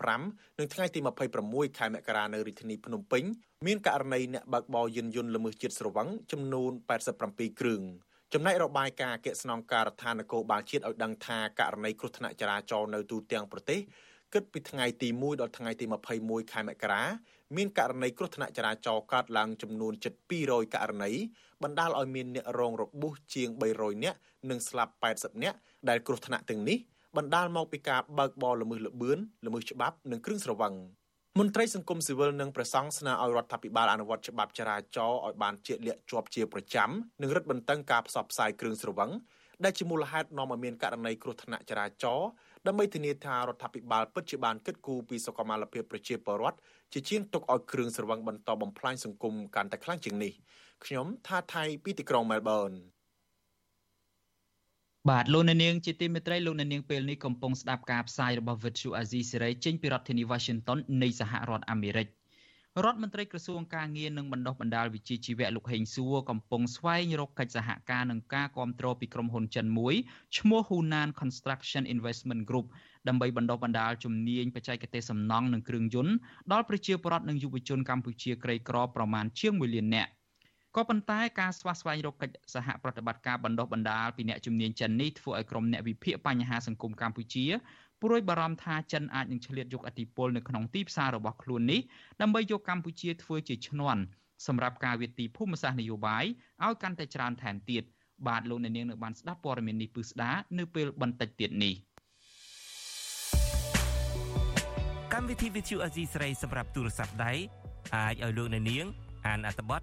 25និងថ្ងៃទី26ខែមករានៅរាជធានីភ្នំពេញមានករណីអ្នកបើកបរយានយន្តល្មើសជាតិស្រវឹងចំនួន87គ្រឿងចំណែករបាយការណ៍អគ្គស្នងការដ្ឋាននគរបាលជាតិឲ្យដឹងថាករណីគ្រោះថ្នាក់ចរាចរណ៍នៅទូទាំងប្រទេសគិតពីថ្ងៃទី1ដល់ថ្ងៃទី21ខែមករាមានករណីគ្រោះថ្នាក់ចរាចរណ៍កើតឡើងចំនួនជិត200ករណី បណ្ដាលឲ្យមានអ្នករងរបួសជាង300នាក់និងស្លាប់80នាក់ដែលគ្រោះថ្នាក់ទាំងនេះបណ្ដាលមកពីការបើកបរល្មើសល្បឿនល្មើសច្បាប់និងគ្រឿងស្រវឹងមន្ត្រីសង្គមស៊ីវិលនិងប្រសង់ស្នើឲ្យរដ្ឋាភិបាលអនុវត្តច្បាប់ចរាចរណ៍ឲ្យបានជាក់លាក់ជាប់ជាប្រចាំនិងរឹតបន្តឹងការផ្សព្វផ្សាយគ្រឿងស្រវឹងដែលជាមូលហេតុនាំឲ្យមានករណីគ្រោះថ្នាក់ចរាចរណ៍ដើម្បីធានាថារដ្ឋាភិបាលពិតជាបានគិតគូរពីសុខុមាលភាពប្រជាពលរដ្ឋជាជាងទុកឲ្យគ្រឿងស្រវឹងបន្តបំផ្លាញសង្គមកាន់តែខ្លាំងជាងនេះ ខ្ញុំថាថៃពីទីក្រុងមែលប៊នបាទលោកអ្នកនាងជាទីមេត្រីលោកអ្នកនាងពេលនេះកំពុងស្ដាប់ការផ្សាយរបស់ Vuthu Azizi Serai ចេញពីរដ្ឋធានី Washington នៃសហរដ្ឋអាមេរិករដ្ឋមន្ត្រីក្រសួងការងារនិងបណ្ដុះបណ្ដាលវិជ្ជាជីវៈលោកហេងសួរកំពុងស្វែងរកកិច្ចសហការនឹងការគ្រប់គ្រងពីក្រុមហ៊ុនចិនមួយឈ្មោះ Hunan Construction Investment Group ដើម្បីបណ្ដុះបណ្ដាលជំនាញបច្ចេកទេសសំណង់និងគ្រឿងយន្តដល់ប្រជាពលរដ្ឋនិងយុវជនកម្ពុជាក្រីក្រប្រមាណជាង1លាននាក់ ក៏ប៉ុន្តែការស្វះស្វែងរកកិច្ចសហប្រតិបត្តិការបណ្ដុះបណ្ដាលពីអ្នកជំនាញចិននេះធ្វើឲ្យក្រុមអ្នកវិភាគបញ្ហាសង្គមកម្ពុជាព្រួយបារម្ភថាចិនអាចនឹងឆ្លៀតយកអធិបុលនៅក្នុងទីផ្សាររបស់ខ្លួននេះដើម្បីយកកម្ពុជាធ្វើជាឈ្នន់សម្រាប់ការវិទីភូមិសាស្ត្រនយោបាយឲ្យកាន់តែច្រើនថែមទៀតបាទលោកអ្នកនាងនៅបានស្ដាប់ព័ត៌មាននេះពឹស្ដានៅពេលបន្តិចទៀតនេះកម្មវិធី Vithu Azizi ស្រីសម្រាប់ទូរស័ព្ទដៃអាចឲ្យលោកអ្នកនាងអានអត្ថបទ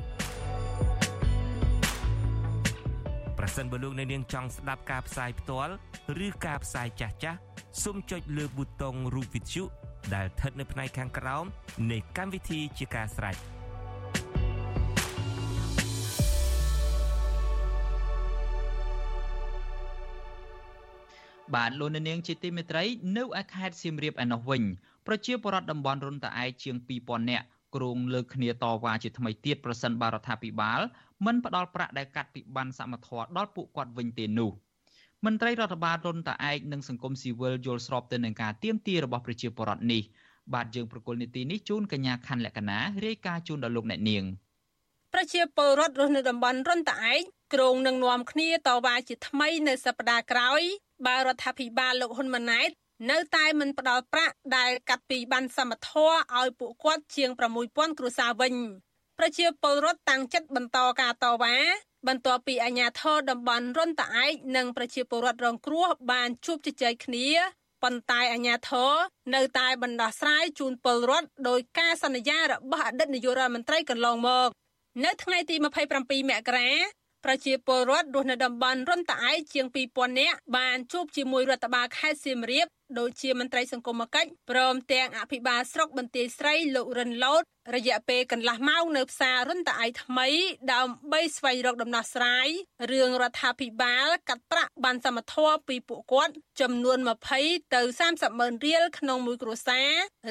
ប្រសិនបើលោកអ្នកនាងចង់ស្ដាប់ការផ្សាយផ្ទាល់ឬការផ្សាយចាស់ចាស់សូមចុចលើប៊ូតុងរូប Vithu ដែលស្ថិតនៅផ្នែកខាងក្រោមនៃកម្មវិធីជាការស្រេច។បាទលោកនាងជាទីមេត្រីនៅឯខេត្តសៀមរាបឯណោះវិញប្រជាពលរដ្ឋតំបន់រុនតាឯកជាង2000នាក់គ្រងលើកគ្នាតវ៉ាជាថ្មីទៀតប្រសិនបារដ្ឋាភិបាល មិនផ្ដល់ប្រាក់ដែលកាត់ពីបានសមត្ថភាពដល់ពួកគាត់វិញទេនោះមន្ត្រីរដ្ឋបាលរុនតាឯកនិងសង្គមស៊ីវិលយល់ស្របទៅនឹងការទៀមទារបស់ប្រជាពលរដ្ឋនេះបាទយើងប្រកុលនីតិនេះជូនកញ្ញាខណ្ឌលក្ខណារាយការណ៍ជូនដល់លោកអ្នកនាងប្រជាពលរដ្ឋរស់នៅតំបន់រុនតាឯកគ្រងនឹងនាំគ្នាតវ៉ាជាថ្មីនៅសប្តាហ៍ក្រោយបើរដ្ឋាភិបាលលោកហ៊ុនម៉ាណែតនៅតែមិនផ្ដល់ប្រាក់ដែលកាត់ពីបានសមត្ថៈឲ្យពួកគាត់ជាង6000គ្រួសារវិញ ប្រជាពលរដ្ឋតាំងចិត្តបន្តការតវ៉ាបន្ទាប់ពីអាជ្ញាធរតំបន់រុនតាឯកនិងប្រជាពលរដ្ឋរងគ្រោះបានជួបជជែកគ្នាប៉ុន្តែអាជ្ញាធរនៅតែបណ្ដោះស្រាយជូនពលរដ្ឋដោយការសន្យារបស់អតីតនាយករដ្ឋមន្ត្រីកន្លងមក នៅថ្ងៃទី27មករា ប្រជាពលរដ្ឋរស់នៅតំបន់រុនតាឯកជាង2000នាក់បានជួបជាមួយរដ្ឋបាលខេត្តសៀមរាបដូចជាមន្ត្រីសង្គមគិច្ចព្រមទាំងអភិបាលស្រុកបន្ទាយស្រីលោករិនឡូតរយៈពេលកន្លះម៉ោងនៅផ្សាររុនតាឯកថ្មីដើម្បីស្វែងរកដំណោះស្រាយរឿងរដ្ឋាភិបាលកាត់ប្រាក់បានសមត្ថភាពពីពួកគាត់ចំនួន20ទៅ30ម៉ឺនរៀលក្នុងមួយគ្រួសា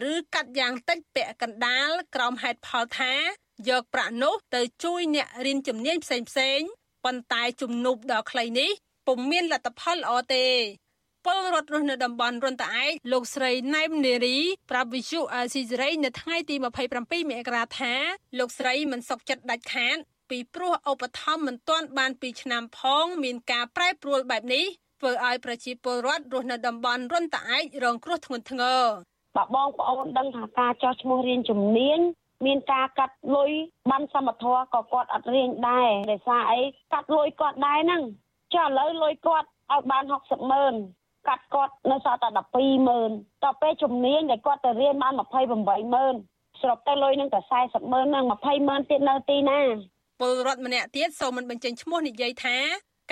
រឬកាត់យ៉ាងតិចពាក់កណ្ដាលក្រោមហេតុផលថាយកប្រាក់នោះទៅជួយអ្នករៀនជំនាញផ្សេងៗ ប៉ុន្តែជំនួបដ៏ខ្លីនេះពុំមានលទ្ធផលល្អទេពលរដ្ឋរស់នៅតំបន់រុនតាឯកលោកស្រីណែមនារីប្រាប់វិទ្យុអាស៊ីសេរីនៅថ្ងៃទី27មករាថាលោកស្រីមិនសុខចិត្តដាច់ខាតពីព្រោះឧបត្ថម្ភមិនទាន់បានពីឆ្នាំផង មានការប្រែប្រួលបែបនេះធ្វើឲ្យប្រជាពលរដ្ឋរស់នៅតំបន់រុនតាឯករងគ្រោះធ្ងន់ធ្ងរបើបងប្អូនដឹងថាការចោះឈ្មោះរៀនជំនាញ មានការកាត់លុយបានសមត្ថៈក៏គាត់អត់រៀងដែរដោយសារអីកាត់លុយគាត់ដែរហ្នឹងចុះឥឡូវលុយគាត់ឲ្យបាន60ម៉ឺនកាត់គាត់នៅសល់តែ12ម៉ឺនតទៅពេលជំនាញដែលគាត់ទៅរៀនបាន28ម៉ឺនស្របទៅលុយនឹងតែ40ម៉ឺននឹង20ម៉ឺនទៀតនៅទីណាពលរដ្ឋម្នាក់ទៀតសូមមិនបញ្ចេញឈ្មោះនិយាយថា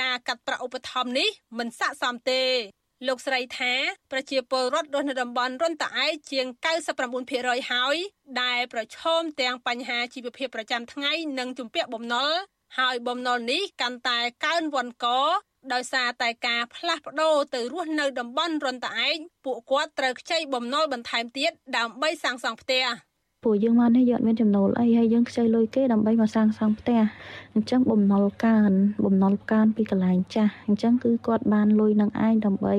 ការកាត់ប្រាក់ឧបត្ថម្ភនេះមិនស័ក្តិសមទេ លោកស្រីថាប្រជាពលរដ្ឋរស់នៅតំបន់រុនតាឯកជាង99%ហើយដែលប្រឈមទាំងបញ្ហាជីវភាពប្រចាំថ្ងៃនិងជំពាក់បំណុលហើយបំណុលនេះកាន់តែកើនវ័នកដោយសារតែការផ្លាស់ប្ដូរទៅរស់នៅតំបន់រុនតាឯកពួកគាត់ត្រូវខ្ចីបំណុលបន្ថែមទៀតដើម្បីសាងសង់ផ្ទះ ពួកយើងមកនេះយើងអត់មានចំណូលអីហើយយើងខ្ចីលុយគេដើម្បីមកសាងសង់ផ្ទះអញ្ចឹងបំណុលកើនបំណុលកើនពីកន្លែងចាស់អញ្ចឹងគឺគាត់បានលុយនឹងឯងដើម្បី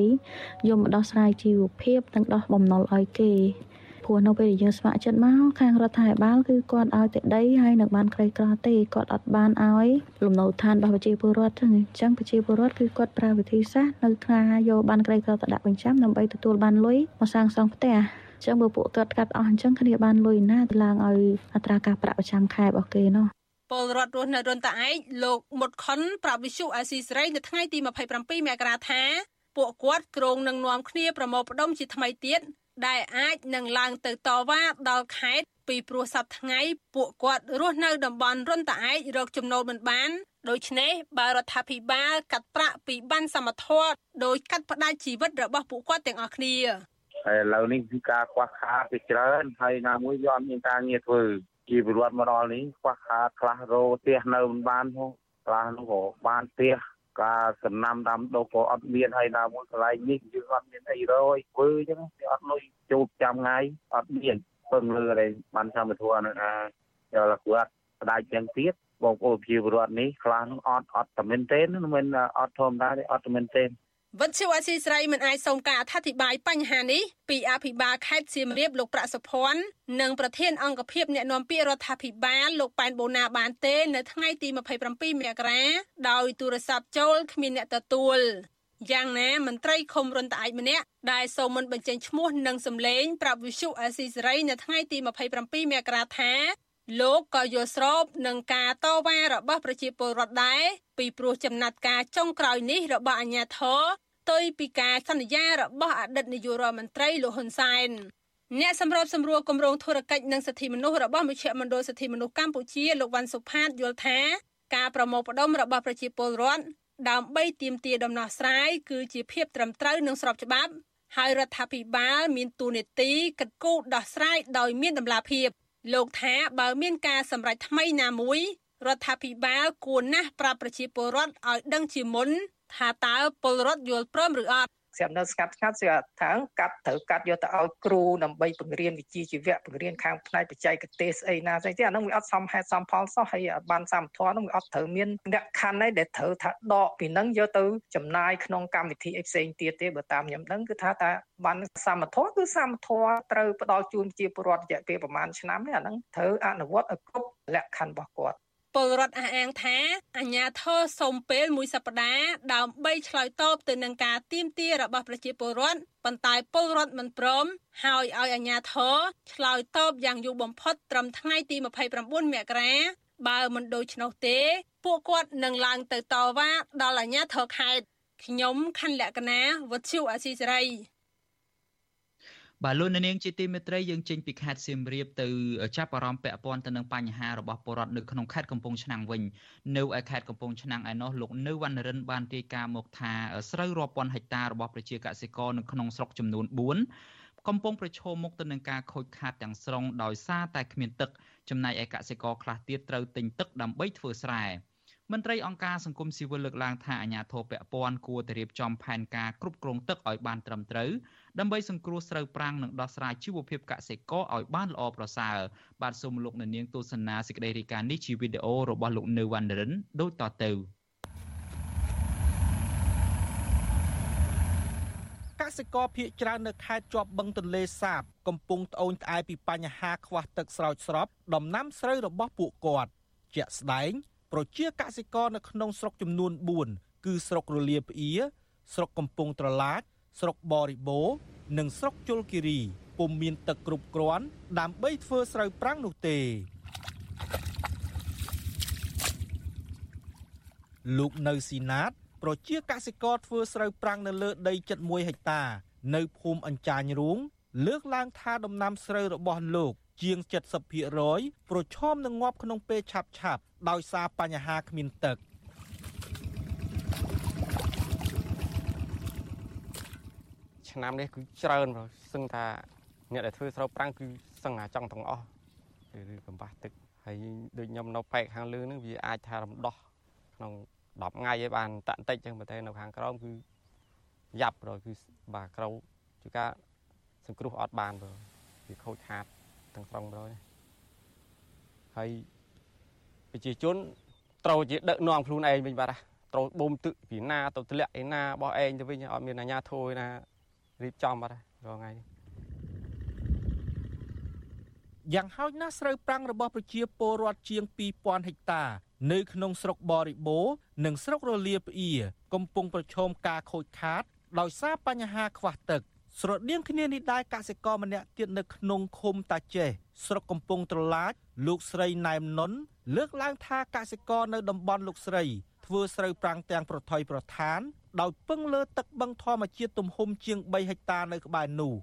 យកមកដោះស្រាយជីវភាពនិងដោះបំណុលឲ្យគេព្រោះនៅពេលដែលយើងស្ម័គ្រចិត្តមកខាងរដ្ឋាភិបាលគឺគាត់ឲ្យតែដីហើយនៅបានក្រីក្រទេគាត់អត់បានឲ្យលំនៅឋានរបស់ប្រជាពលរដ្ឋទេអញ្ចឹងប្រជាពលរដ្ឋគឺគាត់ប្រើវិធីសាស្ត្រនៅថាយកបានក្រីក្រទៅដាក់បញ្ចាំដើម្បីទទួលបានលុយមកសាងសង់ផ្ទះ ចឹងបើពួកគាត់កាត់អស់អញ្ចឹងគ្នាបានលុយណាទៅឡើងឲ្យអត្រាការប្រាក់ប្រចាំខែរបស់គេនោះពលរដ្ឋរស់នៅរុនតាឯកលោកមុតខុនប្រាប់វិសុអាស៊ីសេរីនៅថ្ងៃទី27មករាថាពួកគាត់គ្រងនឹងនាំគ្នាប្រមូលផ្ដុំជាថ្មីទៀតដែលអាចនឹងឡើងទៅតវ៉ាដល់ខេត្តពីព្រោះសប្តាហ៍ថ្ងៃពួកគាត់រស់នៅតំបន់រុនតាឯករកចំណូលមិនបានដូច្នេះបើរដ្ឋាភិបាលកាត់ប្រាក់ពីបានសមត្ថភាពដោយកាត់ផ្តាច់ជីវិតរបស់ពួកគាត់ទាំងអស់គ្នា ហើយឥឡូវនេះគឺការខ្វះខាតពីច្រើនហើយណាមួយវាអត់មានការងារធ្វើជីវរដ្ឋមកដល់នេះខ្វះខាតខ្លះរោផ្ទះនៅមិនបានផងខ្លះនោះក៏បានផ្ទះការសំណាំដាំដុះក៏អត់មានហើយណាមួយកន្លែងនេះយើងអត់មានអីរយធ្វើអញ្ចឹងវាអត់លុយជួបចាំថ្ងៃអត់មានពឹងលើអីបានសមធម៌នឹងអាយកគាត់ផ្ដាច់ទាំងទៀតបងប្អូនប្រជាពលរដ្ឋនេះខ្លះនឹងអត់អត់តែមែនទេមិនអត់ធម្មតាទេអត់តែមែនទេ វិទ្យុអស៊ីស្រីមិនអាចសូមការអធិប្បាយបញ្ហានេះពីអភិបាលខេត្តសៀមរាបលោកប្រាក់សុភ័ណ្ឌនិងប្រធានអង្គភិបអ្នកណែនាំពាក្យរដ្ឋាភិបាលលោកប៉ែនបូណាបានទេនៅថ្ងៃទី27មករាដោយទូរស័ព្ទចូលគ្មានអ្នកទទួលយ៉ាងណាមន្ត្រីឃុំរុនតាឯកម្នាក់ដែលសូមមិនបញ្ចេញឈ្មោះនិងសម្លេងប្រាប់វិសុអស៊ីសេរីនៅថ្ងៃទី27មករាថា លោកក៏យល់ស្របនឹងការតវ៉ារបស់ប្រជាពលរដ្ឋដែរពីព្រោះចំណាត់ការចុងក្រោយនេះរបស់អាជ្ញាធរផ្ទុយពីការសន្យារបស់អតីតនាយករដ្ឋមន្ត្រីលោកហ៊ុនសែនអ្នកសម្របសម្រួលគម្រោងធុរកិច្ចនិងសិទ្ធិមនុស្សរបស់មជ្ឈមណ្ឌលសិទ្ធិមនុស្សកម្ពុជាលោកវ៉ាន់សុផាតយល់ថាការប្រមូលផ្ដុំរបស់ប្រជាពលរដ្ឋដើម្បីទាមទារដំណោះស្រាយគឺជាភាពត្រឹមត្រូវនិងស្របច្បាប់ហើយរដ្ឋាភិបាលមានទូនាទីកិត្តគូដោះស្រាយដោយមានតម្លាភាព លោកថាបើមានការសម្រេចថ្មីណាមួយរដ្ឋាភិបាលគួរណាស់ប្រាប់ប្រជាពលរដ្ឋឲ្យដឹងជាមុនថាតើពលរដ្ឋយល់ព្រមឬអត់ ស្រាប់នៅស្កាត់ស្ងាត់ស្រាប់ថាកាត់ត្រូវកាត់យកទៅឲ្យគ្រូដើម្បីបង្រៀនវិជ្ជាជីវៈបង្រៀនខាងផ្នែកបច្ចេកទេសស្អីណាស្អីទេអានោះវាអត់សមហេតុសមផលសោះហើយបានសមធម៌នោះវាអត់ត្រូវមានលក្ខខណ្ឌអីដែលត្រូវថាដកពីនឹងយកទៅចំណាយក្នុងកម្មវិធីអីផ្សេងទៀតទេបើតាមខ្ញុំដឹងគឺថាតាបានសមធម៌គឺសមធម៌ត្រូវផ្ដល់ជូនជាពលរដ្ឋរយៈពេលប្រហែលឆ្នាំនេះអាហ្នឹងត្រូវអនុវត្តឲ្យគ្រប់លក្ខខណ្ឌរបស់គាត់ ពលរដ្ឋអះអាងថាអាញាធរសូមពេលមួយសប្តាហ៍ដើម្បីឆ្លើយតបទៅនឹងការទៀមទារបស់ប្រជាពលរដ្ឋប៉ុន្តែពលរដ្ឋមិនព្រមហើយឲ្យអាញាធរឆ្លើយតបយ៉ាងយូរបំផុតត្រឹមថ្ងៃទី29មករាបើមិនដូច្នោះទេ ពួកគាត់នឹងឡើងទៅតវ៉ាដល់អាញាធរខេត្តខ្ញុំខណ្ឌលក្ខណាវុទ្ធុអសីសេរី បាទលោកនាងជាទីមេត្រីយើងចេញពីខេត្តសៀមរាបទៅចាប់អារម្មណ៍ពាក់ព័ន្ធទៅនឹងបញ្ហារបស់ពលរដ្ឋនៅក្នុងខេត្តកំពង់ឆ្នាំងវិញនៅឯខេត្តកំពង់ឆ្នាំងឯណោះលោកនៅវណ្ណរិនបានរាយការណ៍មកថាស្រូវរាប់ពាន់ហិកតារបស់ប្រជាកសិករនៅក្នុងស្រុកចំនួន4កំពុងប្រឈមមុខទៅនឹងការខូចខាតទាំងស្រុងដោយសារតែគ្មានទឹកចំណែកឯកសិករខ្លះទៀតត្រូវទិញទឹកដើម្បីធ្វើស្រែមន្ត្រីអង្គការសង្គមស៊ីវិលលើកឡើងថាអាជ្ញាធរពាក់ព័ន្ធគួរតែរៀបចំផែនការគ្រប់គ្រងទឹកឲ្យបានត្រឹមត្រូវ ដើម្បីសង្គ្រោះស្រូវប្រាំងនិងដោះស្រាយជីវភាពកសិករឲ្យបានល្អប្រសើរបាទសូមលោកអ្នកនាងទស្សនាសេចក្តីរាយការណ៍នេះជាវីដេអូរបស់លោកនៅវណ្ណរិនដូចតទៅកសិករភៀកច្រើននៅខេត្តជាប់បឹងទន្លេសាប កំពុងត្អូញត្អែពីបញ្ហាខ្វះទឹកស្រោចស្រពដំណាំស្រូវរបស់ពួកគាត់ជាក់ស្ដែងប្រជាកសិករនៅក្នុងស្រុកចំនួន4គឺស្រុករលាផ្អៀស្រុកកំពង់ត្រឡាច ស្រុកបរិបូរនិងស្រុកជលគិរីពុំមានទឹកគ្រប់គ្រាន់ដើម្បីធ្វើស្រូវប្រាំងនោះទេលោកនៅស៊ីណាត ប្រជាកសិករធ្វើស្រូវប្រាំងនៅលើដីជិត1ហិកតា នៅភូមិអញ្ចាញរូងលើកឡើងថាដំណាំស្រូវរបស់លោក ជាង70%ប្រឈមនឹងងាប់ក្នុងពេលឆាប់ឆាប់ដោយសារបញ្ហាគ្មានទឹក ឆ្នាំនេះគឺច្រើនសឹងថាអ្នកដែលធ្វើស្រូវប្រាំងគឺសឹងអាចង់ទាំងអស់ឬកំបាស់ទឹកហើយដូចខ្ញុំនៅប៉ែកខាងលើនឹងវាអាចថារំដោះក្នុង10ថ្ងៃឲ្យបានតាក់តិចចឹងប៉ុន្តែនៅខាងក្រោមគឺយ៉ាប់រគឺបាទក្រៅជួការសង្គ្រោះអត់បានបើវាខូចខាតទាំងស្រុងរយហើយប្រជាជនត្រូវជាដឹកនាំខ្លួនឯងវិញបាទត្រូវបូមទឹកពីណាទៅធ្លាក់ឯណាបោះឯងទៅវិញអត់មានអាជ្ញាធរឯណា រៀបចំបាទរាល់ថ្ងៃនេះយ៉ាងហោចណាស់ស្រូវប្រាំងរបស់ប្រជាពលរដ្ឋជាង2000ហិកតា នៅក្នុងស្រុកបរិបូរនិងស្រុករលាផ្អៀកំពុងប្រឈមការខូចខាត ដោយសារបញ្ហាខ្វះទឹកស្រដៀងគ្នានេះដែរកសិករម្នាក់ទៀតនៅក្នុងឃុំតាចេះស្រុកកំពង់ត្រឡាច លោកស្រីណែមនុនលើកឡើងថាកសិករនៅតំបន់លោកស្រីធ្វើស្រូវប្រាំងទាំងប្រថុយប្រឋាន ដោយពឹងលើទឹកបឹងធម្មជាតិទំហំជាង3ហិកតានៅក្បែរនោះ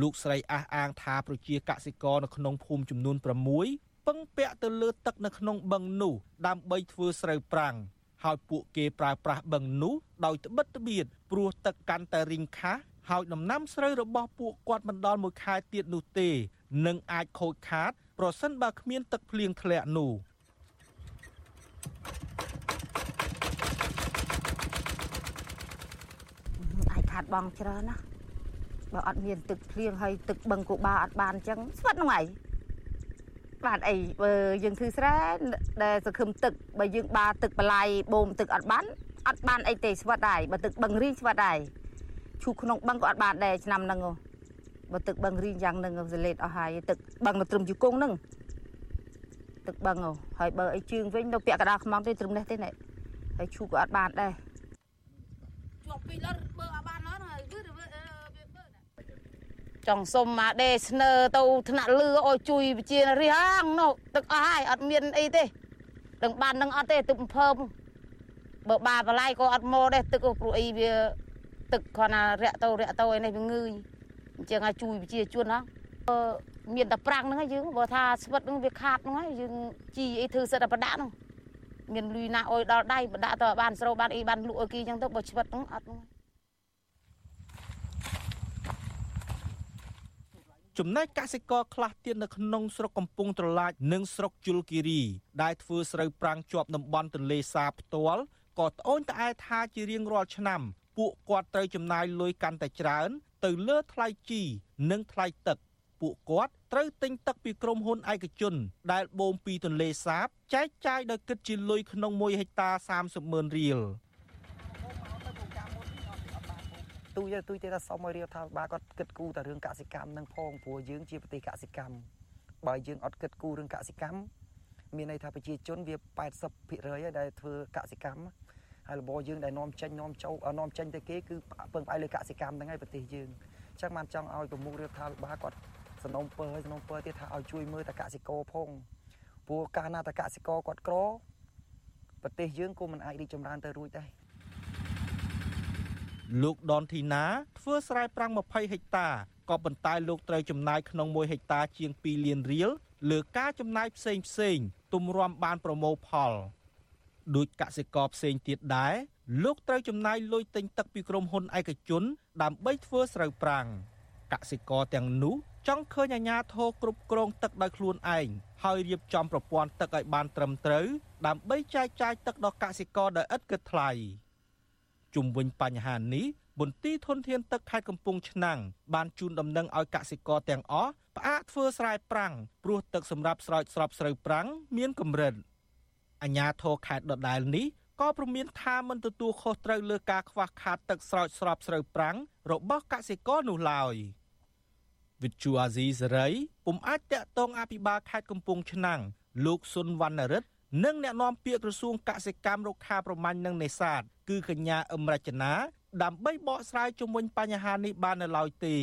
លោកស្រីអះអាងថាប្រជាកសិករនៅក្នុងភូមិចំនួន6ពឹងពាក់ទៅលើទឹកនៅក្នុងបឹងនោះដើម្បីធ្វើស្រូវប្រាំងហើយពួកគេប្រើប្រាស់បឹងនោះដោយត្បិតត្បៀតព្រោះទឹកកាន់តែរីងខាស់ហើយដំណាំស្រូវរបស់ពួកគាត់មិនដល់មួយខែទៀតនោះទេនឹងអាចខូចខាត ប្រសិនបើគ្មានទឹកភ្លៀងធ្លាក់នោះអាច ខាតបងច្រើនណាបើអត់មានទឹកភ្លៀងហើយទឹកបឹងគូបាអត់បានអញ្ចឹងស្វិតហ្នឹងឯងបានអីបើយើងធ្វើស្រែដែលសង្ឃឹមទឹកបើយើងបាទឹកបលាយបូមទឹកអត់បានអត់បានអីទេស្វិតដែរបើទឹកបឹងរីងស្វិតដែរឈូក្នុងបឹងក៏អត់បានដែរឆ្នាំហ្នឹងបើទឹកបឹងរីងយ៉ាងហ្នឹងសលេតអស់ហើយទឹកបឹងនៅត្រឹមជង្គង់ហ្នឹងទឹកបឹងហើយបើអីជើងវិញនៅពាក់កណ្ដាលខ្មងទេត្រឹមនេះទេណែហើយឈូក៏អត់បានដែរជាប់ពីលបើអត់បានអត់ហើយគឺ ចង់សុំមកដេស្នើទៅថ្នាក់លឺឲ្យជួយជារាងនោះទឹកអស់ហើយអត់មានអីទេដឹងបាននឹងអត់ទេទឹកភើមបើបាបលាយក៏អត់មកដែរទឹកព្រោះអីវាទឹកគ្រាន់តែរាក់ទៅរាក់ទៅឯនេះវាងើយអញ្ចឹងឲ្យជួយប្រជាជនហ្នឹងមានតែប្រាំងហ្នឹងយើងបើថាស្វិតហ្នឹងវាខាតហ្នឹងហើយយើងជីអីធ្វើសិតតែប្រដាក់ហ្នឹងមានលុយណាអុយដល់ដៃប្រដាក់ទៅបានស្រូវបានអីបានលក់អីគេអញ្ចឹងទៅបើស្វិតហ្នឹងអត់ហ្នឹង ចំណែកកសិករខ្លះទៀតនៅក្នុងស្រុកកំពង់ត្រឡាចនិងស្រុកជលគិរី ដែលធ្វើស្រូវប្រាំងជាប់តំបន់ទន្លេសាបផ្ទាល់ក៏ត្អូញត្អែថាជារៀងរាល់ឆ្នាំ ពួកគាត់ត្រូវចំណាយលុយកាន់តែច្រើន ទៅលើថ្លៃជីនិងថ្លៃទឹក ពួកគាត់ត្រូវទិញទឹកពីក្រុមហ៊ុនឯកជន ដែលបូមពីទន្លេសាបចែកចាយដោយគិតជាលុយក្នុង1ហិកតា30ម៉ឺនរៀល ទូយទូយទេថាសុំឲ្យរាជរដ្ឋាភិបាលគាត់គិតគូរតែរឿងកសិកម្មនឹងផងព្រោះយើងជាប្រទេសកសិកម្មបើយើងអត់គិតគូររឿងកសិកម្មមានន័យថាប្រជាជនវា80%ហើយដែលធ្វើកសិកម្មហើយរបរយើងដែលនាំចេញនាំចូលនាំចេញទៅគេគឺពឹងផ្អែកលើកសិកម្មហ្នឹងហើយប្រទេសយើងអញ្ចឹងបានចង់ឲ្យប្រមុខរដ្ឋាភិបាលគាត់សំណូមពរឲ្យសំណូមពរទៀតថាឲ្យជួយមើលតកសិករផងព្រោះកាលណាតកសិករគាត់ក្រប្រទេសយើងក៏មិនអាចរីកចម្រើនទៅរួចដែរ លោកដនធីណាធ្វើស្រែប្រាំង20ហិកតាក៏ប៉ុន្តែលោកត្រូវចំណាយក្នុង1ហិកតាជាង2លានរៀលលើការចំណាយផ្សេងផ្សេងទម្រាំបានប្រមូលផលដូចកសិករផ្សេងទៀតដែរលោកត្រូវចំណាយលុយទិញទឹកពីក្រុមហ៊ុនឯកជន ដើម្បីធ្វើស្រូវប្រាំងកសិករទាំងនោះចង់ឃើញអាជ្ញាធរគ្រប់គ្រងទឹកដោយខ្លួនឯងហើយរៀបចំប្រព័ន្ធទឹកឲ្យបានត្រឹមត្រូវដើម្បីចែកចាយទឹកដល់កសិករដែលឥតគិតថ្លៃ ជុំវិញបញ្ហានេះមន្ទីរធនធានទឹកខេត្តកំពង់ឆ្នាំងបានជូនដំណឹងឲ្យកសិករទាំងអស់ផ្អាកធ្វើស្រែប្រាំងព្រោះទឹកសម្រាប់ស្រោចស្រពស្រូវប្រាំងមានកម្រិតអាជ្ញាធរខេត្តដដែលនេះក៏ព្រមានថាមិនទទួលខុសត្រូវលើការខ្វះខាតទឹកស្រោចស្រពស្រូវប្រាំងរបស់កសិករនោះឡើយវិទ្យុអាស៊ីសេរីពុំអាចតាក់ទងអភិបាលខេត្តកំពង់ឆ្នាំងលោកសុនវណ្ណរិទ្ធ និងអ្នកនាំពាក្យក្រសួងកសិកម្មរុក្ខាប្រមាញ់និងនេសាទគឺកញ្ញាអឹមរចនាដើម្បីបកស្រាយជុំវិញបញ្ហានេះបាននៅឡើយទេ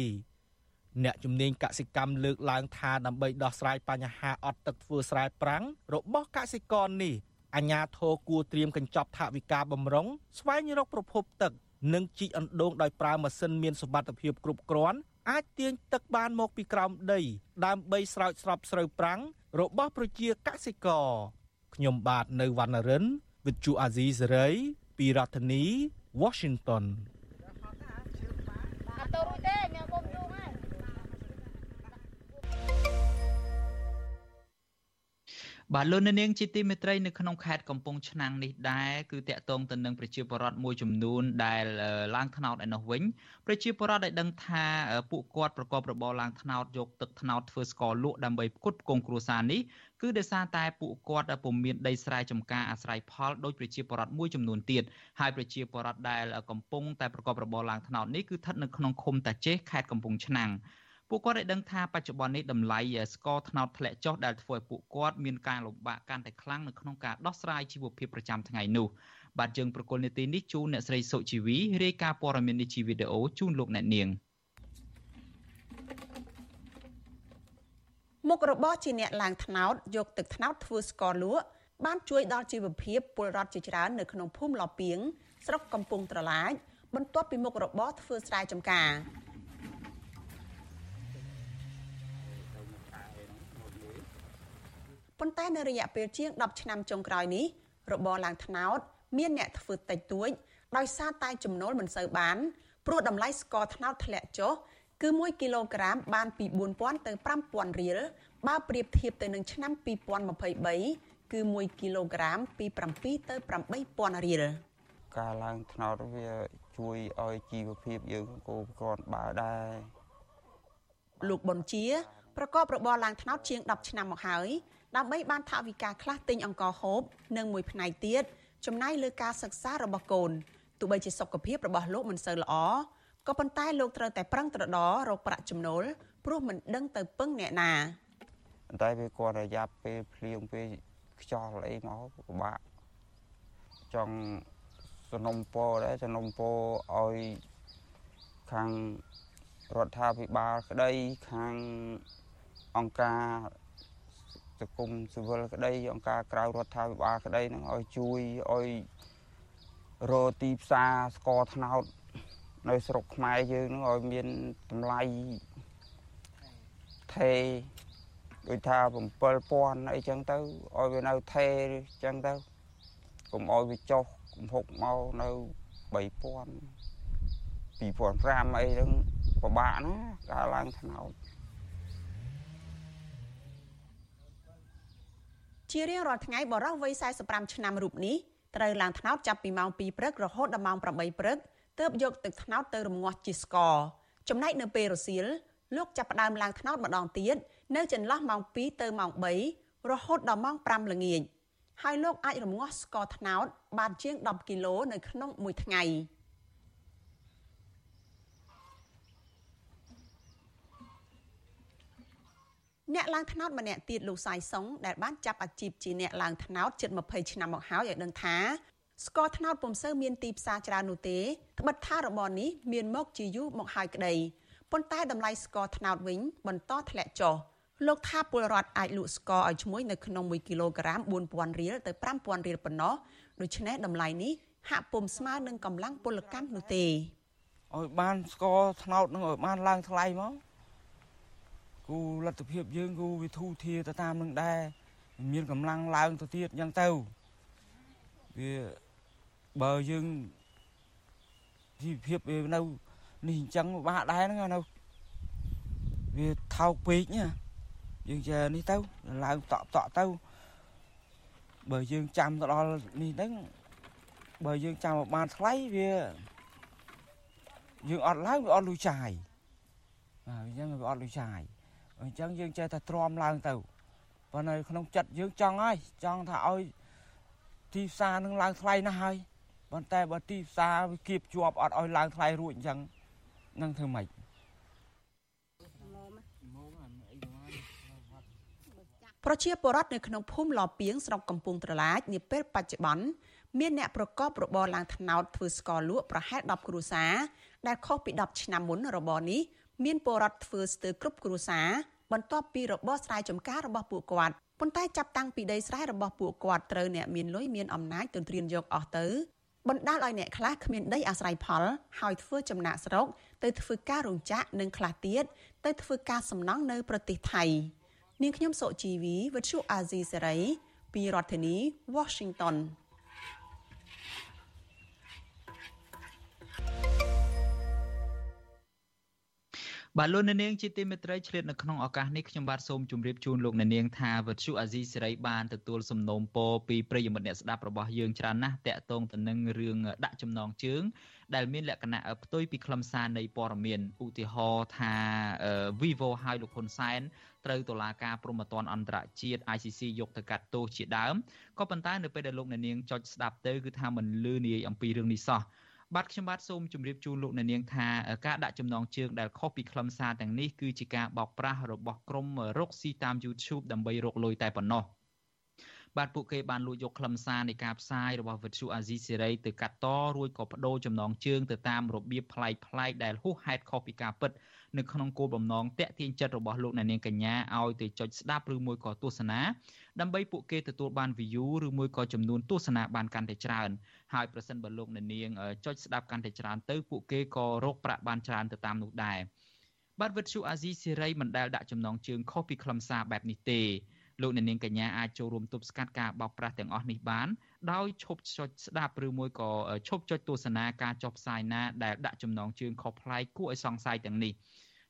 អ្នកជំនាញកសិកម្មលើកឡើងថាដើម្បីដោះស្រាយបញ្ហាអត់ទឹកធ្វើស្រែប្រាំងរបស់កសិករនេះអាជ្ញាធរគួរត្រៀមកញ្ចប់ថវិកាបំរុងស្វែងរកប្រភពទឹកនិងជីកអណ្ដូងដោយប្រើម៉ាស៊ីនមានសមត្ថភាពគ្រប់គ្រាន់អាចទាញទឹកបានមកពីក្រោមដី ដើម្បីស្រោចស្រពស្រូវប្រាំងរបស់ប្រជាកសិករ ខ្ញុំបាទនៅវណ្ណរិន With Chu Azizi Saray ពីរដ្ឋធានី Washington អត់ទៅរួចទេមានគុំយូរហើយបាទលោកនាងជាទីមេត្រីនៅក្នុងខេត្តកំពង់ឆ្នាំងនេះដែរគឺតាក់ទងទៅនឹងប្រជាពលរដ្ឋមួយចំនួនដែលឡើងថ្នោតឯនោះវិញប្រជាពលរដ្ឋដែលដឹងថាពួកគាត់ប្រកបរបរឡើងថ្នោតយកទឹកថ្នោតធ្វើស្ករលក់ដើម្បីផ្គត់ផ្គង់គ្រួសារនេះ គឺដោយសារតែពួកគាត់ពុំមានដីស្រែចម្ការអាស្រ័យផលដោយប្រជាពលរដ្ឋមួយចំនួនទៀតហើយប្រជាពលរដ្ឋដែលកំពុងតែប្រកបរបរឡើងថ្នោតនេះគឺស្ថិតនៅក្នុងឃុំតាចេះខេត្តកំពង់ឆ្នាំងពួកគាត់បានដឹងថាបច្ចុប្បន្ននេះតម្លៃស្ករត្នោតធ្លាក់ចុះដែលធ្វើឲ្យពួកគាត់មានការលំបាកកាន់តែខ្លាំងនៅក្នុងការដោះស្រាយជីវភាពប្រចាំថ្ងៃនោះបាទយើងប្រកុលនីតិនេះជូនអ្នកស្រីសុជីវីរាយការណ៍ព័ត៌មាននេះជាវីដេអូជូនលោកអ្នកនាង មុខរបរជាអ្នកឡើងថ្នោតយកទឹកថ្នោតធ្វើស្ករលក់បានជួយដល់ជីវភាពពលរដ្ឋជាច្រើននៅក្នុងភូមិលពីងស្រុកកំពង់ត្រឡាចបន្ទាប់ពីមុខរបរធ្វើស្រែចម្ការប៉ុន្តែនៅរយៈពេលជាង10ឆ្នាំចុងក្រោយនេះរបរឡើងថ្នោត មានអ្នកធ្វើតិចតួចដោយសារតែចំណូលមិនសូវបានព្រោះតម្លៃស្ករត្នោតធ្លាក់ចុះ គឺ1គីឡូក្រាមបានពី4000ទៅ5000រៀលបើប្រៀបធៀបទៅនឹងឆ្នាំ2023គឺ1គីឡូក្រាមពី7ទៅ8000រៀលការឡើងថ្នោតវាជួយឲ្យជីវភាពយើងគោគ្រាន់បើដែរលោកប៊ុនជា ប្រកបរបរឡើងថ្នោតជាង10ឆ្នាំមកហើយដើម្បីបានថវិកាខ្លះទិញអង្ករហូបនិងមួយផ្នែកទៀតចំណាយលើការសិក្សារបស់កូនទោះបីជាសុខភាពរបស់លោកមិនសូវល្អ ក៏ប៉ុន្តែលោកត្រូវតែប្រឹងត្រដររកប្រាក់ចំណូលព្រោះមិនដឹងទៅពឹងអ្នកណាតែវាគាត់រយៈពេលភ្លៀងពេលខ្យល់អីមកពិបាកចង់សនំពោដែរសនំពោឲ្យខាងរដ្ឋាភិបាលក្តីខាងអង្គការសង្គមស៊ីវិលក្តីអង្គការក្រៅរដ្ឋាភិបាលក្តីនឹងឲ្យជួយឲ្យរកទីផ្សារស្ករត្នោត នៅស្រុកខ្មែរយើងនឹងឲ្យមានតម្លៃថេដូចថា7000អីចឹងទៅឲ្យវានៅថេចឹងទៅកុំឲ្យវាចុះគំហុកមកនៅ3000 2005អីហ្នឹងពិបាកណាការឡើងថ្នោតជារៀងរាល់ថ្ងៃបរិះវ័យ45ឆ្នាំរូបនេះត្រូវឡើងថ្នោតចាប់ពីម៉ោង2ព្រឹករហូតដល់ម៉ោង8ព្រឹក ទើបយកទឹកថ្នោតទៅរំងាស់ជាស្ករចំណែកនៅពេលរសៀលលោកចាប់ផ្ដើមឡើងថ្នោតម្ដងទៀតនៅចន្លោះម៉ោង2ទៅម៉ោង3រហូតដល់ម៉ោង5ល្ងាចហើយលោកអាចរំងាស់ស្ករត្នោតបានជាង10គីឡូនៅក្នុងមួយថ្ងៃអ្នកឡើងថ្នោតម្នាក់ទៀតលោកសាយសុងដែលបានចាប់អាជីពជាអ្នកឡើងថ្នោតជិត20ឆ្នាំមកហើយឲ្យដឹងថា ស្ករត្នោតពុំសូវមានទីផ្សារច្រើននោះទេត្បិតថារបរនេះមានមកជាយូរមកហើយក្តីប៉ុន្តែតម្លៃស្ករត្នោតវិញបន្តធ្លាក់ចុះលោកថាពលរដ្ឋអាចលក់ស្ករឲ្យឈ្មោះនៅក្នុង1គីឡូក្រាម4000រៀលទៅ5000រៀលប៉ុណ្ណោះដូច្នេះតម្លៃនេះហាក់ពុំស្មើនឹងកម្លាំងពលកម្មនោះទេឲ្យបានស្ករត្នោតនឹងឲ្យបានឡើងថ្លៃមកគូលទ្ធភាពយើងគូវិធូធាទៅតាមនឹងដែរមានកម្លាំងឡើងទៅទៀតអញ្ចឹងទៅវា បើយើងជីវភាពវានៅនេះអញ្ចឹងបាក់ដែរហ្នឹងនៅវាថោកពេកណាយើងចេះនេះទៅឡើងតក់តក់ទៅបើយើងចាំទៅដល់នេះហ្នឹងបើយើងចាំមកបានថ្លៃវាយើងអត់ឡើងវាអត់លុយចាយបាទអញ្ចឹងវាអត់លុយចាយអញ្ចឹងយើងចេះតែទ្រាំឡើងទៅប៉ុន្តែក្នុងចិត្តយើងចង់ហើយចង់ថាឲ្យទីផ្សារនឹងឡើងថ្លៃណាស់ហើយ ប៉ុន្តែបើទីផ្សារវាគៀបជាប់អត់ឲ្យឡើងថ្លៃរួចអញ្ចឹងនឹងធ្វើម៉េចប្រជាពលរដ្ឋនៅក្នុងភូមិលពីងស្រុកកំពង់ត្រឡាចនាពេលបច្ចុប្បន្នមានអ្នកប្រកបរបរឡើងថ្នោតធ្វើស្ករលក់ប្រហែល10គ្រួសារដែលខុសពី10ឆ្នាំមុនរបរនេះមានពលរដ្ឋធ្វើស្ទើរគ្រប់គ្រួសារបន្ទាប់ពីរបរស្រែចម្ការរបស់ពួកគាត់ប៉ុន្តែចាប់តាំងពីដីស្រែរបស់ពួកគាត់ត្រូវអ្នកមានលុយមានអំណាចទន្ទ្រានយកអស់ទៅ បណ្ដាលឲ្យអ្នកខ្លះគ្មានដីអាស្រ័យផល ហើយធ្វើចំណាក់ស្រុក ទៅធ្វើការរោងចក្រនិងខ្លះទៀតទៅធ្វើការសំណង់នៅប្រទេសថៃនាងខ្ញុំសុជីវីវិទ្យុអាស៊ីសេរីពីរដ្ឋធានី Washington បាទលោកអ្នកនាងជាទីមេត្រីឆ្លៀតនៅក្នុងឱកាសនេះខ្ញុំបាទសូមជម្រាបជូនលោកអ្នកនាងថាវិទ្យុអាស៊ីសេរីបានទទួលសំណូមពរពីប្រិយមិត្តអ្នកស្ដាប់របស់យើងច្រើនណាស់តាក់ទងទៅនឹងរឿងដាក់ចំណងជើងដែលមានលក្ខណៈផ្ទុយពីខ្លឹមសារនៃព័ត៌មានឧទាហរណ៍ថា Vivo ហើយលោកហ៊ុនសែនត្រូវតុលាការព្រហ្មទណ្ឌអន្តរជាតិ ICC យកទៅកាត់ទោសជាដើមក៏ប៉ុន្តែនៅពេលដែលលោកអ្នកនាងចុចស្ដាប់ទៅគឺថាមិនលឺនាយអំពីរឿងនេះសោះ បាទខ្ញុំបាទសូមជម្រាបជូនលោកអ្នកនាងថាការដាក់ចំណងជើងដែលខុសពីខ្លឹមសារទាំងនេះគឺជាការបោកប្រាស់របស់ក្រុមរកស៊ីតាម YouTube ដើម្បីរកលុយតែប៉ុណ្ណោះបាទពួកគេបានលួចយកខ្លឹមសារនៃការផ្សាយរបស់វិទ្យុអាស៊ីសេរីទៅកាត់តរួចក៏បដូរចំណងជើងទៅតាមរបៀបប្លែកៗដែលហួសហេតុខុសពីការពិតនៅក្នុងគោលបំណងតាក់ទាញចិត្តរបស់លោកអ្នកនាងកញ្ញាឲ្យទៅចុចស្ដាប់ឬមួយក៏ទស្សនា ដើម្បីពួកគេទទួលបាន view ឬមួយក៏ចំនួនទស្សនាបានកាន់តែច្រើនហើយប្រសិនបើលោកអ្នកនាងចុចស្ដាប់កាន់តែច្រើនទៅពួកគេក៏រកប្រាក់បានច្រើនទៅតាមនោះដែរបាទវិទ្យុអាស៊ីសេរីមិនដែលដាក់ចំណងជើងខុសពីខ្លឹមសារបែបនេះទេលោកអ្នកនាងកញ្ញាអាចចូលរួមទប់ស្កាត់ការបោកប្រាស់ទាំងអស់នេះបានដោយឈប់ចុចស្ដាប់ឬមួយក៏ឈប់ចុចទស្សនាការចុះផ្សាយណាដែលដាក់ចំណងជើងខុសប្លែកគួរឲ្យសង្ស័យទាំងនេះ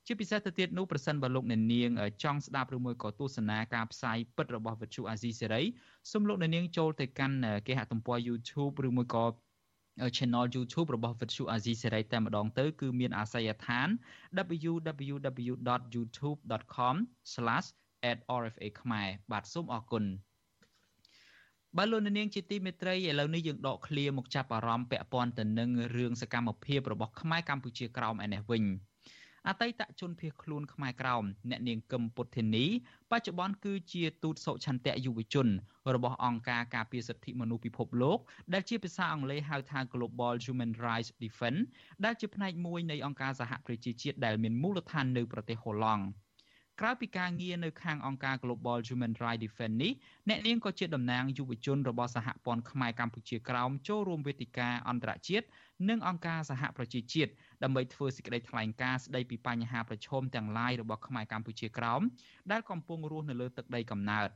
ជាពិសេសទៅទៀតនោះប្រសិនបើលោកអ្នកនាងចង់ស្ដាប់ឬមួយក៏ទស្សនាការផ្សាយពិតរបស់វិទ្យុអាស៊ីសេរីសូមលោកអ្នកនាងចូលទៅកាន់គេហទំព័រ YouTube ឬមួយក៏ channel YouTube របស់ Vuthu Azizi Serai តែម្ដងទៅគឺមានអាសយដ្ឋាន www.youtube.com/@rfa ខ្មែរបាទសូមអរគុណបើលោកនាងជាទីមេត្រីឥឡូវនេះយើងដកឃ្លាមកចាប់អារម្មណ៍ពាក់ព័ន្ធទៅនឹងរឿងសកម្មភាពរបស់ខ្មែរកម្ពុជាក្រោមឯនេះវិញ។ អតីតជនភៀសខ្លួនខ្មែរក្រោមអ្នកនាងកឹមពុទ្ធិនីបច្ចុប្បន្នគឺជាទូតសុឆន្ទៈយុវជន របស់អង្គការការពារសិទ្ធិមនុស្សពិភពលោក ដែលជាភាសាអង់គ្លេសហៅថា Global Human Rights Defense ដែលជាផ្នែកមួយនៃអង្គការសហប្រជាជាតិដែលមានមូលដ្ឋាននៅប្រទេសហូឡង់ក្រៅពីការងារនៅខាងអង្គការ Global Human Rights Defense នេះអ្នកនាងក៏ជាតំណាងយុវជនរបស់សហព័ន្ធខ្មែរកម្ពុជាក្រោមចូលរួមវេទិកាអន្តរជាតិ និងអង្គការសហប្រជាជាតិដើម្បីធ្វើសេចក្តីថ្លែងការណ៍ស្តីពីបញ្ហាប្រឈមទាំងឡាយរបស់ខ្មែរកម្ពុជាក្រោមដែលកំពុងរស់នៅលើទឹកដីកំណើត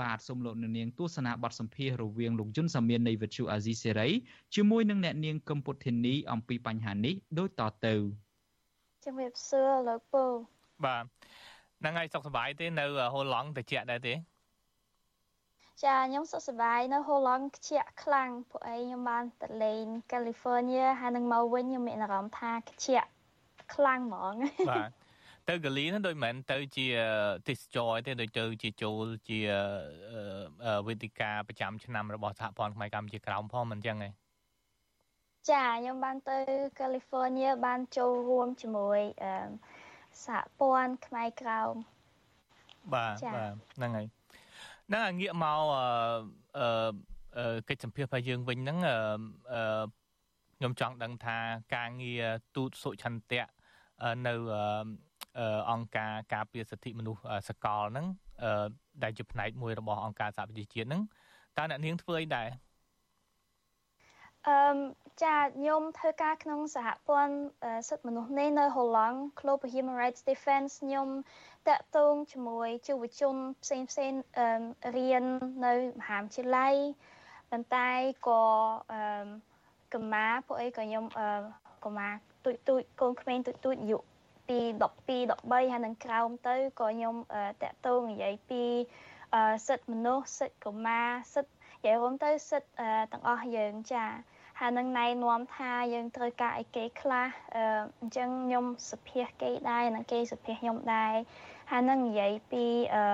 បាទសូមលោកនាងទស្សនាបទសម្ភាសន៍រវាងលោកយុនសាមៀននៃវិទ្យុអាស៊ីសេរីជាមួយនឹងអ្នកនាងកឹមពុទ្ធិនីអំពីបញ្ហានេះដូចតទៅជំរាបសួរលោកពូបាទហ្នឹងហើយសុខសប្បាយទេនៅហូឡង់តិចដែរទេ ចាខ្ញុំសុខសប្បាយនៅហូឡង់ខ្ជាក់ខ្លាំងពួកឯងខ្ញុំបានទៅលេងកាលីហ្វ័រញ៉ាហើយនឹងមកវិញខ្ញុំមានអារម្មណ៍ថាខ្ជាក់ខ្លាំងហ្មងបាទទៅកាលីហ្នឹងដូចមិនទៅជាទេសចរទេដូចទៅជាចូលជាវេទិកាប្រចាំឆ្នាំរបស់សហព័ន្ធខ្មែរកម្ពុជាក្រោមផងមិនអញ្ចឹងទេចាខ្ញុំបានទៅកាលីហ្វ័រញ៉ាបានចូលរួមជាមួយសហព័ន្ធខ្មែរក្រោមបាទបាទហ្នឹងហើយ ហ្នឹងងាកមកអឺកិច្ចសម្ភាររបស់យើងវិញហ្នឹងអឺខ្ញុំចង់ដឹងថាការងារទូតសុឆន្ទៈនៅអង្គការការពារសិទ្ធិមនុស្សសកលហ្នឹងដែលជាផ្នែកមួយរបស់អង្គការសហប្រជាជាតិហ្នឹងតើអ្នកនាងធ្វើអីដែរអឺ ចាខ្ញុំធ្វើការក្នុងសហព័ន្ធសិទ្ធិមនុស្សនេះនៅហូឡង់ Global Human Rights Defense ខ្ញុំតាក់ទងជាមួយយុវជនផ្សេងផ្សេងរៀននៅមហាវិទ្យាល័យប៉ុន្តែក៏អឺកម្មាពួកអីក៏ខ្ញុំអឺកម្មាទូចទូចកូនក្មេងទូចទូចអាយុពី12 13ហើយនឹងក្រោមទៅក៏ខ្ញុំតាក់ទងនិយាយពីសិទ្ធិមនុស្សសិទ្ធិកម្មាសិទ្ធិនិយាយរួមទៅសិទ្ធិទាំងអស់យើងចា ហើយនឹងណែនាំថាយើងត្រូវការអីគេខ្លះអញ្ចឹងខ្ញុំសុភាសគេដែរនិងគេសុភាសខ្ញុំដែរហើយនឹងនិយាយពីអឺ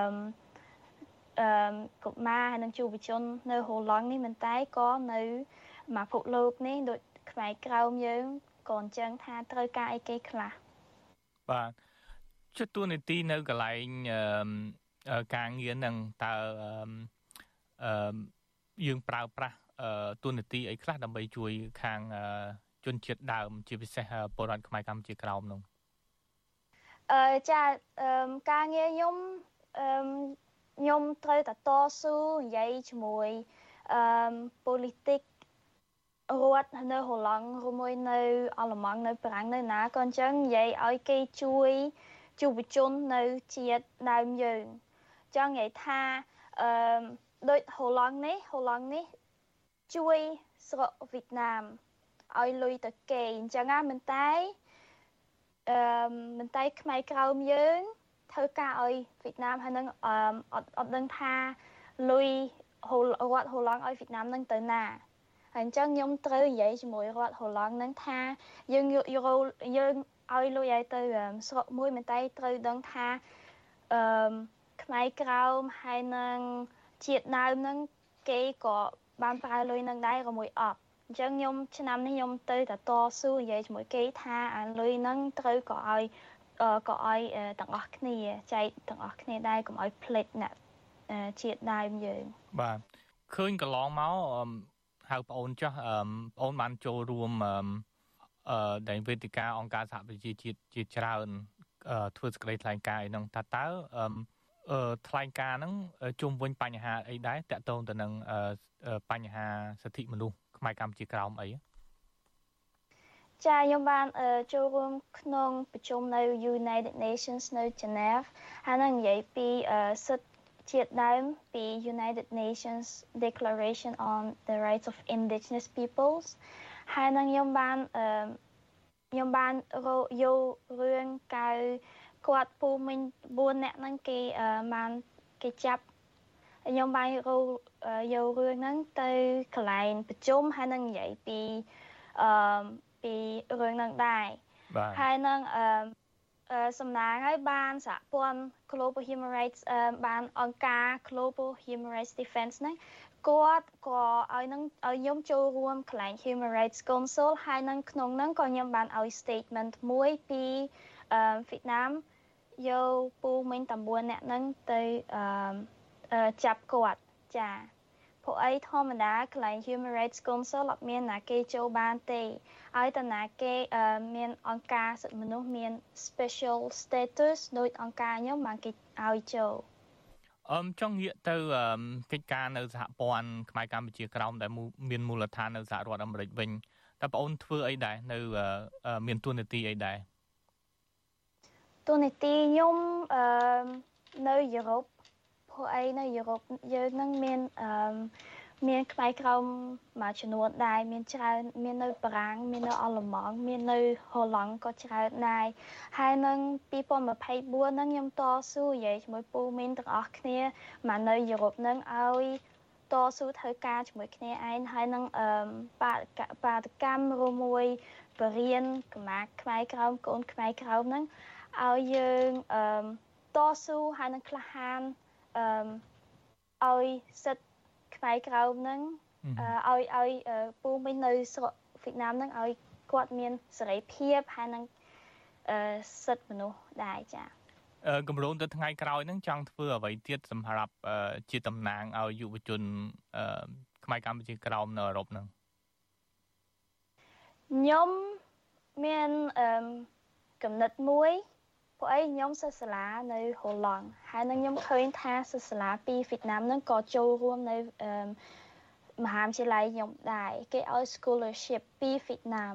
អឺកុមារហើយនឹងយុវជននៅហូឡង់នេះមិនតែក៏នៅមកភពលោកនេះដូចខ្មែរក្រោមយើងក៏អញ្ចឹងថាត្រូវការអីគេខ្លះបាទជិតទួលនីតិនៅកន្លែងការងារនឹងតើអឺយើងប្រើប្រាស់ ទូនីតិអីខ្លះដើម្បីជួយខាងជនជាតិដើម ជាពិសេសពលរដ្ឋខ្មែរកម្ពុជាក្រោមនោះអឺចាការងារខ្ញុំអឺខ្ញុំត្រូវតែតស៊ូនិយាយជាមួយអឺ politics រដ្ឋនៅហូឡង់ឬមួយនៅអឡម៉ង់នៅប្រាំងនៅណាក៏អញ្ចឹងនិយាយឲ្យគេជួយយុវជននៅជាតិដើមយើងចង់និយាយថាអឺដូចហូឡង់នេះហូឡង់នេះ ជួយស្រុកវៀតណាមឲ្យលុយទៅគេអញ្ចឹងណាមិនតែអឺមិនតែខ្មែរក្រោមយើងធ្វើការឲ្យវៀតណាមហើយនឹងអឺអត់អត់ដឹងថាលុយហូរដ្ឋហូឡង់ឲ្យវៀតណាមនឹងទៅណាហើយអញ្ចឹងខ្ញុំត្រូវនិយាយជាមួយរដ្ឋហូឡង់នឹងថាយើងយកយើងឲ្យលុយឲ្យទៅស្រុកមួយមិនតែត្រូវដឹងថាអឺខ្មែរក្រោមហើយនឹងជាតិដើមនឹងគេក៏ បានប្រើលុយនឹងដែរក៏មួយអត់អញ្ចឹងខ្ញុំឆ្នាំនេះខ្ញុំទៅតែតស៊ូនិយាយជាមួយគេថាអាលុយហ្នឹងត្រូវក៏ឲ្យក៏ឲ្យទាំងអស់គ្នាចែកទាំងអស់គ្នាដែរកុំឲ្យផ្លេចអ្នកជាតិដើមយើងបាទឃើញកន្លងមកហៅប្អូនចាស់ប្អូនបានចូលរួមអឺដែលវេទិកាអង្គការសហប្រជាជាតិជាច្រើនធ្វើសកម្មថ្លែងការណ៍ឯហ្នឹងថាតើ ថ្លែងការណ៍ហ្នឹងជុំវិញបញ្ហាអីដែរតកតងទៅនឹងបញ្ហាសិទ្ធិមនុស្សខ្មែរកម្ពុជាក្រោមអីចាខ្ញុំបានចូលរួមក្នុងប្រជុំនៅ United Nations នៅ Geneva ហើយនឹងនិយាយពីសិទ្ធិជាតិដើមពី United Nations Declaration on the Rights of Indigenous Peoples ហើយនឹងខ្ញុំបានអឺខ្ញុំបានយករឿងកៅ គាត់ពូមិញ4នាក់ហ្នឹងគេបានគេចាប់ខ្ញុំបានយកយករឿងហ្នឹងទៅកន្លែងប្រជុំហើយនឹងនិយាយពីអឺពីរឿងហ្នឹងដែរហើយនឹងអឺសំណាងហើយបានសហព័ន្ធ Global Human Rights បានអង្គការ Global Human Rights Defense ហ្នឹងគាត់ក៏ឲ្យនឹងឲ្យខ្ញុំចូលរួមកន្លែង Human Rights Council ហើយនឹងក្នុងហ្នឹងក៏ខ្ញុំបានឲ្យ statement មួយពីអឺវៀតណាម យកពូមិញ9អ្នកហ្នឹងទៅអឺចាប់គាត់ចាពួកអីធម្មតាកន្លែង Human Rights Council អត់មានណាគេចូលបានទេឲ្យតាណាគេមានអង្គការសិទ្ធិមនុស្សមាន special status ដោយអង្គការខ្ញុំបានគេឲ្យចូលអមចង់ងាកទៅកិច្ចការនៅសហព័ន្ធខ្មែរកម្ពុជាក្រោមដែលមានមូលដ្ឋាននៅសហរដ្ឋអាមេរិកវិញតើបងអូនធ្វើអីដែរនៅមានទួនាទីអីដែរ ទូនីតិខ្ញុំអឺនៅយុរ៉ុបពួកអីនៅយុរ៉ុបយើងនឹងមានអឺមានក្បែរក្រោមមួយចំនួនដែរមានច្រើនមាននៅបារាំងមាននៅអលម៉ង់មាននៅហូឡង់ក៏ច្រើនដែរហើយនឹង2024ហ្នឹងខ្ញុំតស៊ូនិយាយជាមួយពូមីនទាំងអស់គ្នាមកនៅយុរ៉ុបហ្នឹងឲ្យតស៊ូធ្វើការជាមួយគ្នាឯងហើយនឹងអឺបាតកម្មរួមមួយបរៀនកម្មាខ្មែរក្រោមកូនខ្មែរក្រោមហ្នឹង ឲ្យយើងអឺតស៊ូហើយនឹងក្លាហានអឺឲ្យសិទ្ធខ្មែរក្រោមហ្នឹងឲ្យឲ្យពូមិញនៅស្រុកវៀតណាមហ្នឹងឲ្យគាត់មានសេរីភាពហើយនឹងអឺសិទ្ធិមនុស្សដែរចាអឺគម្រោងទៅថ្ងៃក្រោយហ្នឹងចង់ធ្វើអ្វីទៀតសម្រាប់ជាតំណាងឲ្យយុវជនអឺខ្មែរកម្ពុជាក្រោមនៅអឺរ៉ុបហ្នឹងខ្ញុំមានអឺកំណត់មួយ ពួកអីខ្ញុំសិស្សសាលានៅហូឡង់ហើយនឹងខ្ញុំឃើញថាសិស្សសាលាពីវៀតណាមនឹងក៏ចូលរួមនៅមហាវិទ្យាល័យខ្ញុំដែរគេឲ្យ scholarship ពីវៀតណាម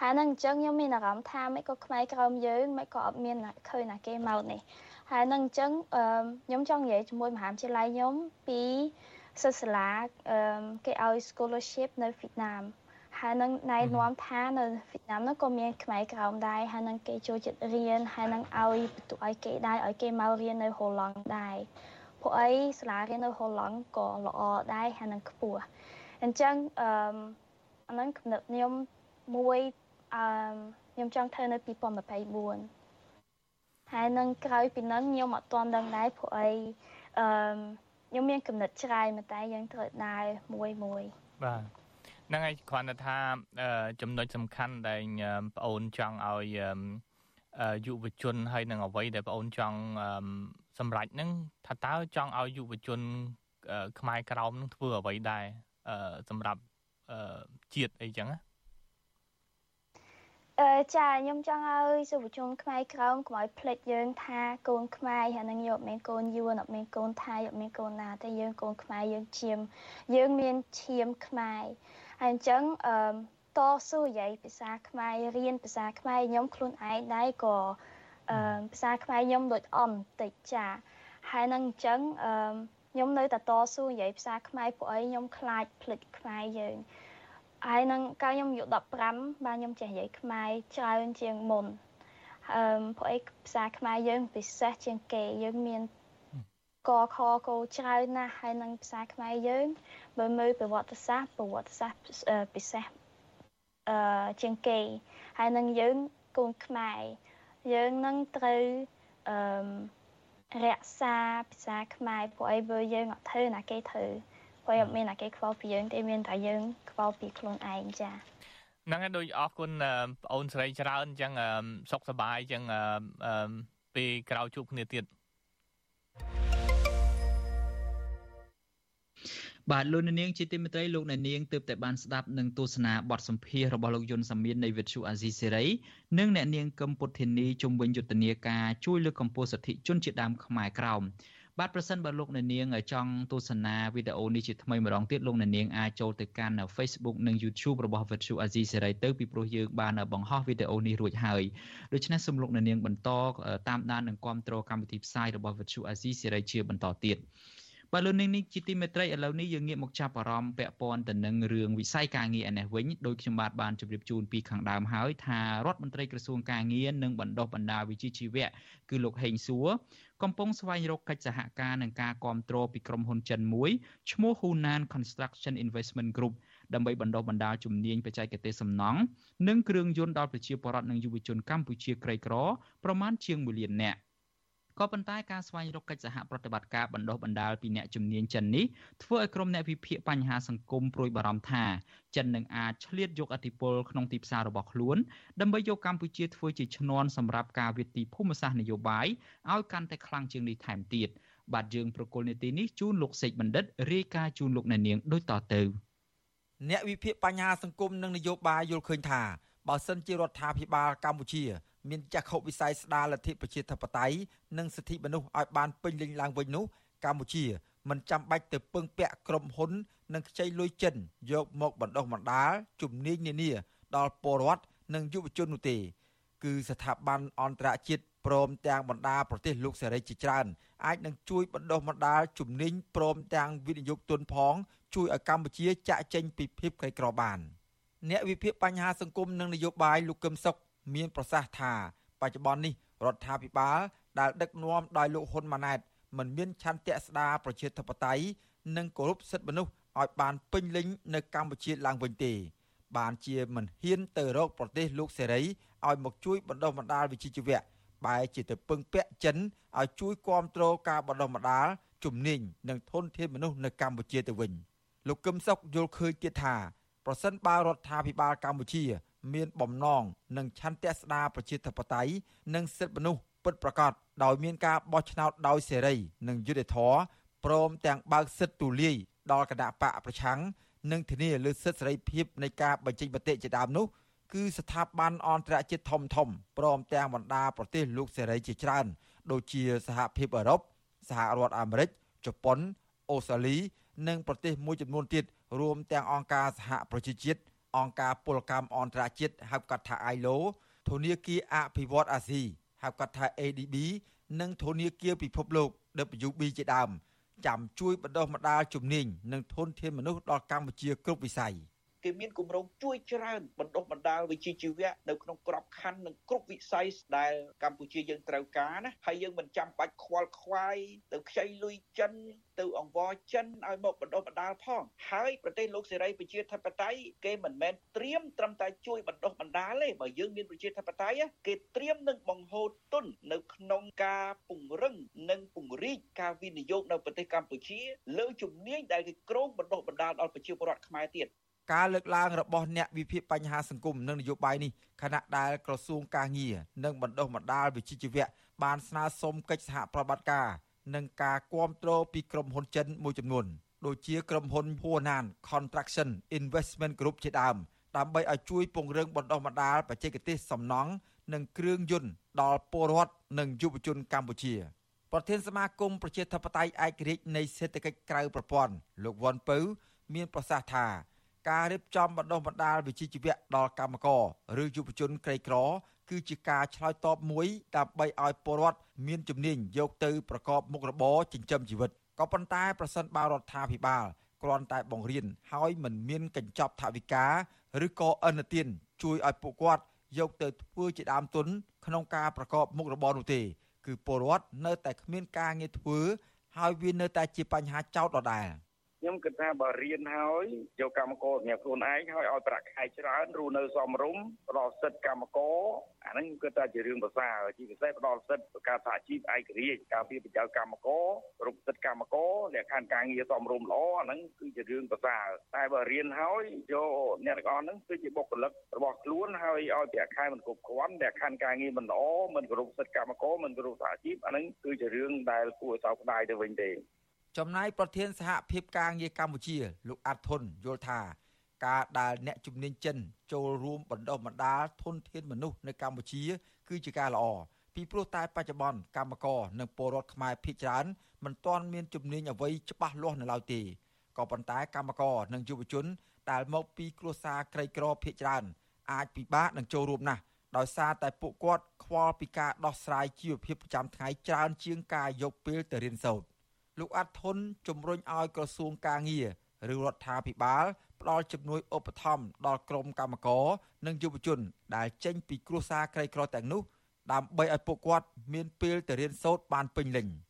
ហើយនឹងអញ្ចឹងខ្ញុំមានអារម្មណ៍ថាមិនក៏ខ្មែរក្រោមយើងមិនក៏អត់មានឃើញណាគេមកនេះហើយនឹងអញ្ចឹងខ្ញុំចង់និយាយជាមួយមហាវិទ្យាល័យខ្ញុំពីសិស្សសាលាគេឲ្យ scholarship នៅវៀតណាម ហើយនឹងណែនាំថានៅវៀតណាមនោះក៏មានខ្មែរក្រោមដែរហើយនឹងគេចូលចិត្តរៀនហើយនឹងឲ្យបន្ទុកឲ្យគេដែរឲ្យគេមករៀននៅហូឡង់ដែរពួកអីសាលារៀននៅហូឡង់ក៏ល្អដែរហើយនឹងខ្ពស់អញ្ចឹងអឺអានឹងគំនិតខ្ញុំមួយអឺខ្ញុំចង់ធ្វើនៅ2024ហើយនឹងក្រោយពីនឹងខ្ញុំអត់ទាន់ដឹងដែរពួកអីអឺខ្ញុំមានគំនិតច្រើនតែយើងត្រូវដើរមួយមួយបាទ ហ្នឹងហើយគ្រាន់តែថាចំណុចសំខាន់ដែលប្អូនចង់ឲ្យយុវជនហើយនឹងអ្វីដែលប្អូនចង់សម្រេចហ្នឹងថាតើចង់ឲ្យយុវជនខ្មែរក្រោមនឹងធ្វើអ្វីដែរសម្រាប់ជាតិអីចឹងណាអឺចាខ្ញុំចង់ឲ្យយុវជនខ្មែរក្រោមកុំឲ្យភ្លេចយើងថាកូនខ្មែរហើយនឹងយកមានកូនយួនអត់មានកូនថៃអត់មានកូនណាតែយើងកូនខ្មែរយើងឈាមយើងមានឈាមខ្មែរ ហើយអញ្ចឹងអឺតស៊ូនិយាយភាសាខ្មែររៀនភាសាខ្មែរខ្ញុំខ្លួនឯងដែរក៏អឺភាសាខ្មែរខ្ញុំដូចអន់តិចចាហើយនឹងអញ្ចឹងអឺខ្ញុំនៅតែតស៊ូនិយាយភាសាខ្មែរពួកអីខ្ញុំខ្លាចភ្លេចខ្មែរយើងហើយនឹងកាលខ្ញុំអាយុ15បាទខ្ញុំចេះនិយាយខ្មែរច្រើនជាងមុនអឺពួកអីភាសាខ្មែរយើងពិសេសជាងគេយើងមាន កខកោច្រើនណាស់ហើយនឹងភាសាខ្មែរយើងបើមើលប្រវត្តិសាស្ត្រប្រវត្តិសាស្ត្រពិសេសអឺជាងគេហើយនឹងយើងកូនខ្មែរយើងនឹងត្រូវអឺរក្សាភាសាខ្មែរព្រោះអីបើយើងអត់ធ្វើណាគេធ្វើព្រោះអត់មានណាគេខ្វល់ពីយើងទេមានតែយើងខ្វល់ពីខ្លួនឯងចាហ្នឹងហើយដូចអរគុណបងអូនស្រីច្រើនអញ្ចឹងសុខសប្បាយអញ្ចឹងពេលក្រោយជួបគ្នាទៀត បាទលោកនាងជាទីមេត្រីលោកនាងទើបតែបានស្ដាប់នឹងទស្សនាបទសម្ភាសរបស់លោកយុនសាមៀននៃវិទ្យុអាស៊ីសេរីនិងអ្នកនាងកឹមពុទ្ធានីជំវិញយុទ្ធនាការជួយលើកកម្ពស់សិទ្ធិជនជាតិដើមខ្មែរក្រោមបាទប្រសិនបើលោកអ្នកនាងចង់ទស្សនាវីដេអូនេះជាថ្មីម្ដងទៀតលោកអ្នកនាងអាចចូលទៅកាន់ Facebook និង YouTube របស់ Vuthu Azizi Serai ទៅពីព្រោះយើងបានបង្ហោះវីដេអូនេះរួចហើយដូច្នេះសូមលោកអ្នកនាងបន្តតាមដាននិងគាំទ្រកម្មវិធីផ្សាយរបស់ Vuthu Azizi Serai ជាបន្តទៀត បាទលោកនាងនេះជាទីមេត្រីឥឡូវនេះយើងងាកមកចាប់អារម្មណ៍ពាក់ព័ន្ធទៅនឹងរឿងវិស័យការងារឯនេះវិញដោយខ្ញុំបាទបានជម្រាបជូនពីខាងដើមហើយថារដ្ឋមន្ត្រីក្រសួងការងារនិងបណ្ដុះបណ្ដាលវិជ្ជាជីវៈគឺលោកហេងសួរកំពុងស្វែងរកកិច្ចសហការនឹងការគ្រប់គ្រងពីក្រុមហ៊ុនចិនមួយឈ្មោះ Hunan Construction Investment Group ដើម្បីបណ្ដុះបណ្ដាលជំនាញបច្ចេកទេសសំណង់និងគ្រឿងយន្តដល់ប្រជាពលរដ្ឋនិងយុវជនកម្ពុជាក្រីក្រប្រមាណជាង1លាននាក់ ក៏ប៉ុន្តែការស្វែងរកកិច្ចសហប្រតិបត្តិការបណ្ដុះបណ្ដាលពីអ្នកជំនាញចិននេះធ្វើឲ្យក្រុមអ្នកវិភាគបញ្ហាសង្គមព្រួយបារម្ភថាចិននឹងអាចឆ្លៀតយកអធិបុលក្នុងទីផ្សាររបស់ខ្លួនដើម្បីយកកម្ពុជាធ្វើជាឈ្នន់សម្រាប់ការវិទីភូមិសាស្ត្រនយោបាយឲ្យកាន់តែខ្លាំងជាងនេះថែមទៀតបាទយើងប្រកុលនីតិនេះជូនលោកសេកបណ្ឌិតរាយការណ៍ជូនលោកអ្នកនាងដូចតទៅអ្នកវិភាគបញ្ហាសង្គមនិងនយោបាយយល់ឃើញថាបើសិនជារដ្ឋាភិបាលកម្ពុជា មានចក្ខុវិស័យស្ដារលទ្ធិប្រជាធិបតេយ្យនិងសិទ្ធិមនុស្សឲ្យបានពេញលេញឡើងវិញនោះកម្ពុជាមិនចាំបាច់ទៅពឹងពាក់ក្រុមហ៊ុននិងខ្ចីលុយចិនយកមកបណ្ដុះបណ្ដាលជំនាញនានាដល់ពលរដ្ឋនិងយុវជននោះទេ គឺស្ថាប័នអន្តរជាតិព្រមទាំងបណ្ដាប្រទេសលោកសេរីជាច្រើនអាចនឹងជួយបណ្ដុះបណ្ដាលជំនាញព្រមទាំងវិនិយោគទុនផង ជួយឲ្យកម្ពុជាចាក់ចេញពីភាពក្រីក្របានអ្នកវិភាគបញ្ហាសង្គមនិងនយោបាយលោកកឹមសុខ មានប្រសាសន៍ថាបច្ចុប្បន្ននេះរដ្ឋាភិបាលដែលដឹកនាំដោយលោកហ៊ុនម៉ាណែតមិនមានឆន្ទៈស្ដារប្រជាធិបតេយ្យនិងគោរពសិទ្ធិមនុស្សឲ្យបានពេញលេញនៅកម្ពុជាឡើងវិញទេ បានជាមិនហ៊ានទៅរកប្រទេសលោកសេរីឲ្យមកជួយបណ្ដុះបណ្ដាលវិជ្ជាជីវៈបែរជាទៅពឹងពាក់ចិនឲ្យជួយគ្រប់គ្រងការបណ្ដុះបណ្ដាលជំនាញនិងធនធានមនុស្សនៅកម្ពុជាទៅវិញ លោកកឹមសុខយល់ឃើញទៀតថាប្រសិនបើរដ្ឋាភិបាលកម្ពុជា មានបំណងនិងឆន្ទៈស្ដារប្រជាធិបតេយ្យនិងសិទ្ធិមនុស្សពិតប្រាកដដោយមានការបោះឆ្នោតដោយសេរី និងយុត្តិធម៌ព្រមទាំងបើកសិទ្ធិទូលាយដល់គណៈបកប្រឆាំងនិងធានាលើសិទ្ធិសេរីភាពនៃការបញ្ចេញមតិជាដើមនោះគឺស្ថាប័នអន្តរជាតិធំធំព្រមទាំងបណ្ដាប្រទេសលោកសេរីជាច្រើន ដូចជាសហភាពអឺរ៉ុបសហរដ្ឋអាមេរិកជប៉ុនអូស្ត្រាលី និងប្រទេសមួយចំនួនទៀតរួមទាំងអង្គការសហប្រជាជាតិ អង្គការពលកម្មអន្តរជាតិហៅកាត់ថា ILO ធនាគារអភិវឌ្ឍអាស៊ីហៅកាត់ថា ADB និងធនាគារពិភពលោក WB ជាដើម ចាំជួយបណ្ដុះបណ្ដាលជំនាញនិងធនធានមនុស្សដល់កម្ពុជាគ្រប់វិស័យ។ គេមានគម្រោងជួយច្រើនបណ្ដុះបណ្ដាលវិជ្ជាជីវៈនៅក្នុងក្របខ័ណ្ឌនិងគ្រប់វិស័យដែលកម្ពុជាយើងត្រូវការណាហើយយើងមិនចាំបាច់ខ្វល់ខ្វាយទៅខ្ចីលុយចិនទៅអង្វរចិនឲ្យមកបណ្ដុះបណ្ដាលផងហើយប្រទេសលោកសេរីប្រជាធិបតេយ្យគេមិនមែនត្រៀមត្រឹមតែជួយបណ្ដុះបណ្ដាលទេបើយើងមានប្រជាធិបតេយ្យគេត្រៀមនឹងបង្ហូរទុននៅក្នុងការពង្រឹងនិងពង្រីកការវិនិយោគនៅប្រទេសកម្ពុជាលើជំនាញដែលគេគ្រោងបណ្ដុះបណ្ដាលដល់ប្រជាពលរដ្ឋខ្មែរទៀត ការលើកឡើងរបស់អ្នកវិភាគបញ្ហាសង្គមនិងនយោបាយនេះខណៈដែលក្រសួងការងារនិងបណ្ដុះបណ្ដាលវិជ្ជាជីវៈបានស្នើសុំកិច្ចសហប្រតិបត្តិការនិងការគ្រប់គ្រងពីក្រុមហ៊ុនចិនមួយចំនួនដូចជាក្រុមហ៊ុន Huanan Construction Investment Group ជាដើមដើម្បីឲ្យជួយពង្រឹងបណ្ដុះបណ្ដាលបច្ចេកទេសសំណង់និងគ្រឿងយន្តដល់ពលរដ្ឋនិងយុវជនកម្ពុជាប្រធានសមាគមប្រជាធិបតេយ្យឯករាជ្យនៃសេដ្ឋកិច្ចក្រៅប្រព័ន្ធលោកវ៉ាន់ពៅ មានប្រសាសន៍ថា ការរៀបចំបណ្ដុះបណ្ដាលវិជ្ជាជីវៈដល់កម្មករឬយុវជនក្រីក្រ គឺជាការឆ្លើយតបមួយដើម្បីឲ្យពលរដ្ឋមានជំនាញយកទៅប្រកបមុខរបរចិញ្ចឹមជីវិតក៏ប៉ុន្តែប្រសិនបើរដ្ឋាភិបាលគ្រាន់តែបង្រៀនហើយមិនមានកញ្ចប់ថវិកាឬក៏អនុទានជួយឲ្យពួកគាត់យកទៅធ្វើជាដើមទុន ក្នុងការប្រកបមុខរបរនោះទេ គឺពលរដ្ឋនៅតែគ្មានការងារធ្វើហើយវានៅតែជាបញ្ហាចោតដដែល។ ខ្ញុំគិតថាបើរៀនហើយយកកម្មករសម្រាប់ខ្លួនឯងហើយឲ្យប្រាក់ខែច្រើនរស់នៅសមរម្យផ្ដល់សិទ្ធិកម្មករអាហ្នឹងខ្ញុំគិតថាជារឿងប្រសើរជាពិសេសផ្ដល់សិទ្ធិការសហជីពឯករាជ្យការពារប្រជាកម្មករគ្រប់សិទ្ធិកម្មករលក្ខខណ្ឌការងារសមរម្យល្អអាហ្នឹងគឺជារឿងប្រសើរតែបើរៀនហើយយកអ្នកទាំងអស់ហ្នឹងគឺជាបុគ្គលិករបស់ខ្លួនហើយឲ្យប្រាក់ខែមិនគ្រប់គ្រាន់លក្ខខណ្ឌការងារមិនល្អមិនគោរពសិទ្ធិកម្មករមិនគោរពសហជីពអាហ្នឹងគឺជារឿងដែលគួរឲ្យសោកស្ដាយទៅវិញទេ ចំណែកប្រធានសហភាពការងារកម្ពុជាលោកអាត់ធុនយល់ថាការដែលអ្នកជំនាញចិនចូលរួមបណ្ដុះបណ្ដាលធនធានមនុស្សនៅកម្ពុជា គឺជាការល្អពីព្រោះតែបច្ចុប្បន្នកម្មករនិងពលរដ្ឋខ្មែរភាគច្រើនមិនទាន់មានជំនាញអ្វីច្បាស់លាស់នៅឡើយទេក៏ប៉ុន្តែកម្មករនិងយុវជនដែលមកពីគ្រួសារក្រីក្រភាគច្រើនអាចពិបាកនឹងចូលរួមណាស់ដោយសារតែពួកគាត់ខ្វល់ពីការដោះស្រាយជីវភាពប្រចាំថ្ងៃច្រើនជាងការយកពេលទៅរៀនសូត្រ លោកអាត់ធុនជំរុញឲ្យក្រសួងការងារឬរដ្ឋាភិបាលផ្ដល់ជំនួយឧបត្ថម្ភដល់ក្រុមកម្មករនិងយុវជន ដែលចេញពីគ្រួសារក្រីក្រទាំងនោះ ដើម្បីឲ្យពួកគាត់មានពេលទៅរៀនសូត្របានពេញលេញ។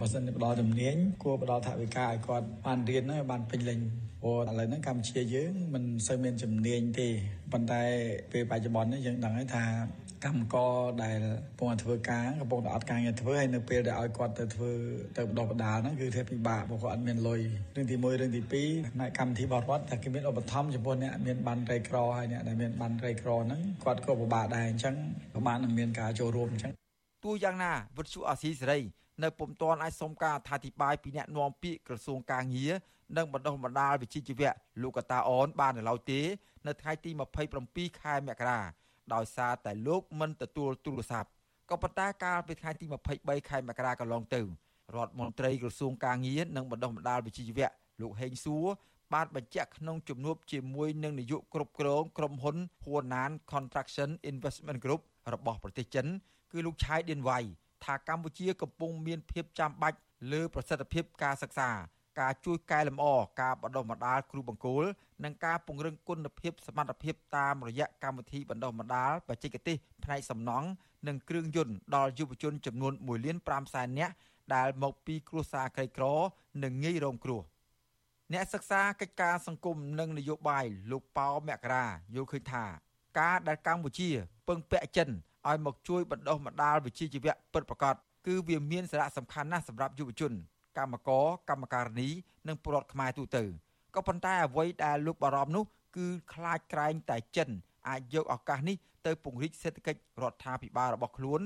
បើសិនជាផ្ដល់ជំនាញគួរផ្ដល់ថវិកាឲ្យគាត់បានរៀនហើយបានពេញលេញព្រោះឥឡូវហ្នឹងកម្ពុជាយើងមិនសូវមានជំនាញទេប៉ុន្តែពេលបច្ចុប្បន្ននេះយើងដឹងហើយថា កម្មករដែលកំពុងធ្វើការកំពុងតែអត់ការងារធ្វើហើយនៅពេលដែលឲ្យគាត់ទៅធ្វើទៅបដោះបដាលហ្នឹងគឺធ្វើពិបាកព្រោះគាត់អត់មានលុយរឿងទី1រឿងទី2ផ្នែកកម្មវិធីបរិវត្តតែគេមានឧបត្ថម្ភចំពោះអ្នកមានបានរៃក្រហើយអ្នកដែលមានបានរៃក្រហ្នឹងគាត់ក៏ពិបាកដែរអញ្ចឹងប្រហែលនឹងមានការចូលរួមអញ្ចឹងទោះយ៉ាងណាវិទ្យុអាស៊ីសេរីនៅពុំទាន់អាចសុំការអធិប្បាយពីអ្នកនាំពាក្យក្រសួងការងារនិងបណ្ដុះបណ្ដាលវិជ្ជាជីវៈលោកកតាអូនបាននៅឡើយទេ នៅថ្ងៃទី27ខែមករា ដោយសារតែលោកមិនទទួលទូរស័ព្ទក៏ប៉ុន្តែកាលពីថ្ងៃទី23ខែមករាកន្លងទៅរដ្ឋមន្ត្រីក្រសួងការងារនិងបណ្ដុះបណ្ដាលវិជ្ជាជីវៈលោកហេងសួរបានបញ្ជាក់ក្នុងជំនួបជាមួយនឹងនាយកគ្រប់គ្រងក្រុមហ៊ុន Huanan Construction Investment Group របស់ប្រទេសចិន គឺលោកឆៃឌៀនវ៉ៃថាកម្ពុជាកំពុងមានភាពចាំបាច់លើប្រសិទ្ធភាពការសិក្សា ការជួយកែលម្អការបណ្ដុះបណ្ដាលគ្រូបង្គោលនិងការពង្រឹងគុណភាពសមត្ថភាពតាមរយៈកម្មវិធីបណ្ដុះបណ្ដាលបច្ចេកទេសផ្នែកសំណង់និងគ្រឿងយន្តដល់យុវជនចំនួន1លាន5សែននាក់ដែលមកពីគ្រួសារក្រីក្រ និងងាយរងគ្រោះអ្នកសិក្សាកិច្ចការសង្គមនិងនយោបាយលោកប៉ោមករាយល់ឃើញថា ការដែលកម្ពុជា ពឹងពាក់ចិនឲ្យមកជួយបណ្ដុះបណ្ដាលវិជ្ជាជីវៈពិតប្រាកដគឺវាមានសារៈសំខាន់ណាស់សម្រាប់យុវជន កម្មករកម្មការិនី និងពលរដ្ឋខ្មែរទូទៅក៏ប៉ុន្តែអ្វីដែលលោកបារម្ភនោះគឺខ្លាចក្រែងតែចិនអាចយកឱកាសនេះទៅពង្រីកសេដ្ឋកិច្ចរដ្ឋាភិបាលរបស់ខ្លួន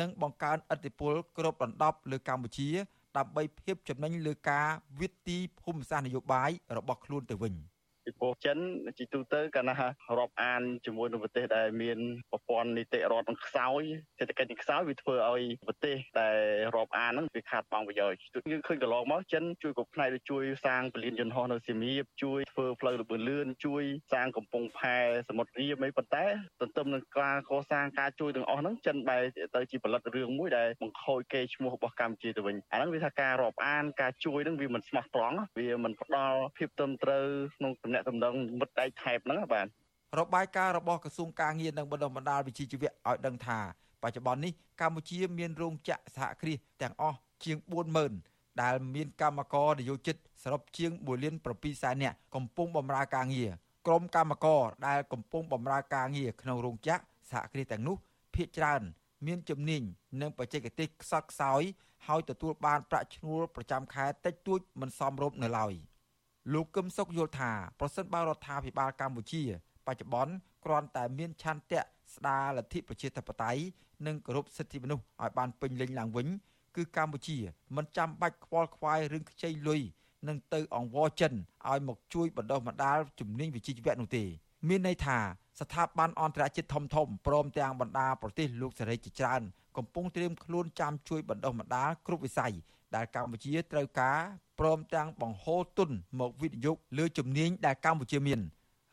និងបង្កើនឥទ្ធិពលគ្របដណ្ដប់លើកម្ពុជាដើម្បីភាពចំណេញលើការវិទីភូមិសាស្ត្រនយោបាយរបស់ខ្លួនទៅវិញ។ ពីព្រោះចិនជាទូទៅកាលណារាប់អានជាមួយនឹងប្រទេសដែលមានប្រព័ន្ធនីតិរដ្ឋនឹងខ្សោយសេដ្ឋកិច្ចនឹងខ្សោយវាធ្វើឲ្យប្រទេសដែលរាប់អានហ្នឹងវាខាតបង់ប្រយោជន៍យើងឃើញកន្លងមកចិនជួយគ្រប់ផ្នែកដូចជួយសាងពលានយន្តហោះនៅសៀមរាបជួយធ្វើផ្លូវលបឿនលឿនជួយសាងកំពង់ផែសមុទ្ររៀមអីប៉ុន្តែទន្ទឹមនឹងការកសាងការជួយទាំងអស់ហ្នឹងចិនបែរទៅជាផលិតរឿងមួយដែលបង្ខូចកេរ្តិ៍ឈ្មោះរបស់កម្ពុជាទៅវិញអាហ្នឹងវាថាការរាប់អានការជួយហ្នឹងវាមិនស្មោះត្រង់វាមិនផ្ដល់ភាពត្រឹមត្រូវក្នុងតំណែងតំណងមិត្តដៃថែបហ្នឹងបាទរបាយការណ៍របស់ក្រសួងការងារនិងបណ្ដុះបណ្ដាលវិជ្ជាជីវៈឲ្យដឹងថាបច្ចុប្បន្ននេះកម្ពុជាមានរោងចក្រសហគ្រាសទាំងអស់ជាង40000ដែលមានកម្មករនិយោជិតសរុបជាង1លាន7សែននាក់កំពុងបម្រើការងារក្រុមកម្មករដែលកំពុងបម្រើការងារក្នុងរោងចក្រសហគ្រាសទាំងនោះភាគច្រើន មានជំនាញនិងបច្ចេកទេសខ្សត់ខ្សោយហើយទទួលបានប្រាក់ឈ្នួលប្រចាំខែតិចតួចមិនសមរម្យនៅឡើយ។ លោកកឹមសុខយល់ថាប្រសិនបើរដ្ឋាភិបាលកម្ពុជា បច្ចុប្បន្នគ្រាន់តែមានឆន្ទៈស្ដារលទ្ធិប្រជាធិបតេយ្យនិងគោរពសិទ្ធិមនុស្សឲ្យបានពេញលេញឡើងវិញគឺកម្ពុជា មិនចាំបាច់ខ្វល់ខ្វាយរឿងខ្ចីលុយនឹងទៅអង្វរចិនឲ្យមកជួយបណ្ដុះបណ្ដាលជំនាញវិជ្ជាជីវៈនោះទេ មានន័យថាស្ថាប័នអន្តរជាតិធំធំព្រមទាំងបណ្ដាប្រទេសលោកសេរីជាច្រើន កំពុងត្រៀមខ្លួនចាំជួយបណ្ដុះបណ្ដាលគ្រប់វិស័យ ដែលកម្ពុជាត្រូវការព្រមទាំងបង្ហូរទុនមកវិនិយោគលើជំនាញដែលកម្ពុជាមាន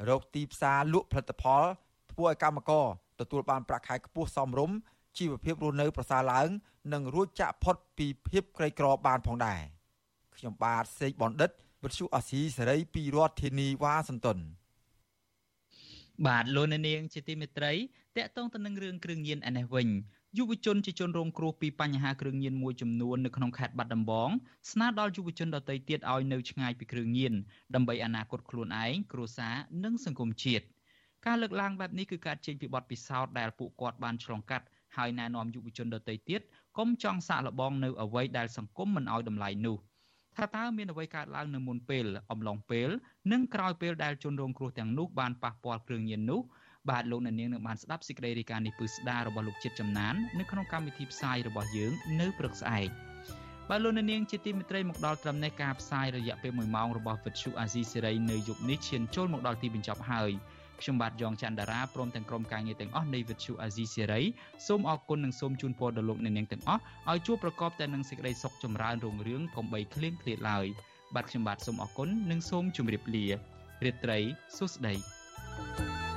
រកទីផ្សារលក់ផលិតផលធ្វើឲ្យកម្មករទទួលបានប្រាក់ខែខ្ពស់សមរម្យជីវភាពរស់នៅប្រសើរឡើង និងរួចចាក់ផុតពីភាពក្រីក្របានផងដែរខ្ញុំបាទសេកបណ្ឌិតវិទ្យុអាស៊ីសេរីពីរដ្ឋធានីវ៉ាស៊ីនតោនបាទលោកនាងជាទីមេត្រីតកតងទៅនឹងរឿងគ្រឿងញៀនឯនេះវិញ យុវជនជាជនរងគ្រោះពីបញ្ហាគ្រឿងញៀនមួយចំនួននៅក្នុងខេត្តបាត់ដំបងស្នើដល់យុវជនដទៃទៀតឲ្យនៅឆ្ងាយពីគ្រឿងញៀនដើម្បីអនាគតខ្លួនឯងគ្រួសារនិងសង្គមជាតិការលើកឡើងបែបនេះគឺកើតចេញពីបទពិសោធន៍ដែលពួកគាត់បានឆ្លងកាត់ហើយណែនាំយុវជនដទៃទៀតកុំចង់សាកល្បងនៅអ្វីដែលសង្គមមិនឲ្យតម្លៃនោះថាតើមានអ្វីកើតឡើងនៅមុនពេលអំឡុងពេលនិងក្រោយពេលដែលជនរងគ្រោះទាំងនោះបានប៉ះពាល់គ្រឿងញៀននោះ បាទលោកអ្នកនាងនឹងបានស្ដាប់សេចក្តីរាយការណ៍នេះពឺស្ដាររបស់លោកជាតិចំណាននៅក្នុងកម្មវិធីផ្សាយរបស់យើងនៅព្រឹកស្អែកបាទលោកអ្នកនាងជាទីមេត្រីមកដល់ត្រឹមនេះការផ្សាយរយៈពេល1ម៉ោងរបស់វិទ្យុអាស៊ីសេរីនៅយប់នេះឈានចូលមកដល់ទីបញ្ចប់ហើយខ្ញុំបាទយ៉ងច័ន្ទដារាព្រមទាំងក្រុមការងារទាំងអស់នៃវិទ្យុអាស៊ីសេរីសូមអរគុណនិងសូមជូនពរដល់លោកអ្នកនាងទាំងអស់ឲ្យជួបប្រកបតែនឹងសេចក្តីសុខចម្រើនរុងរឿងកុំបីឃ្លៀងឃ្លាតឡើយបាទខ្ញុំបាទសូមអរគុណនិងសូមជម្រាបលារាត្រីសួស្តី thank you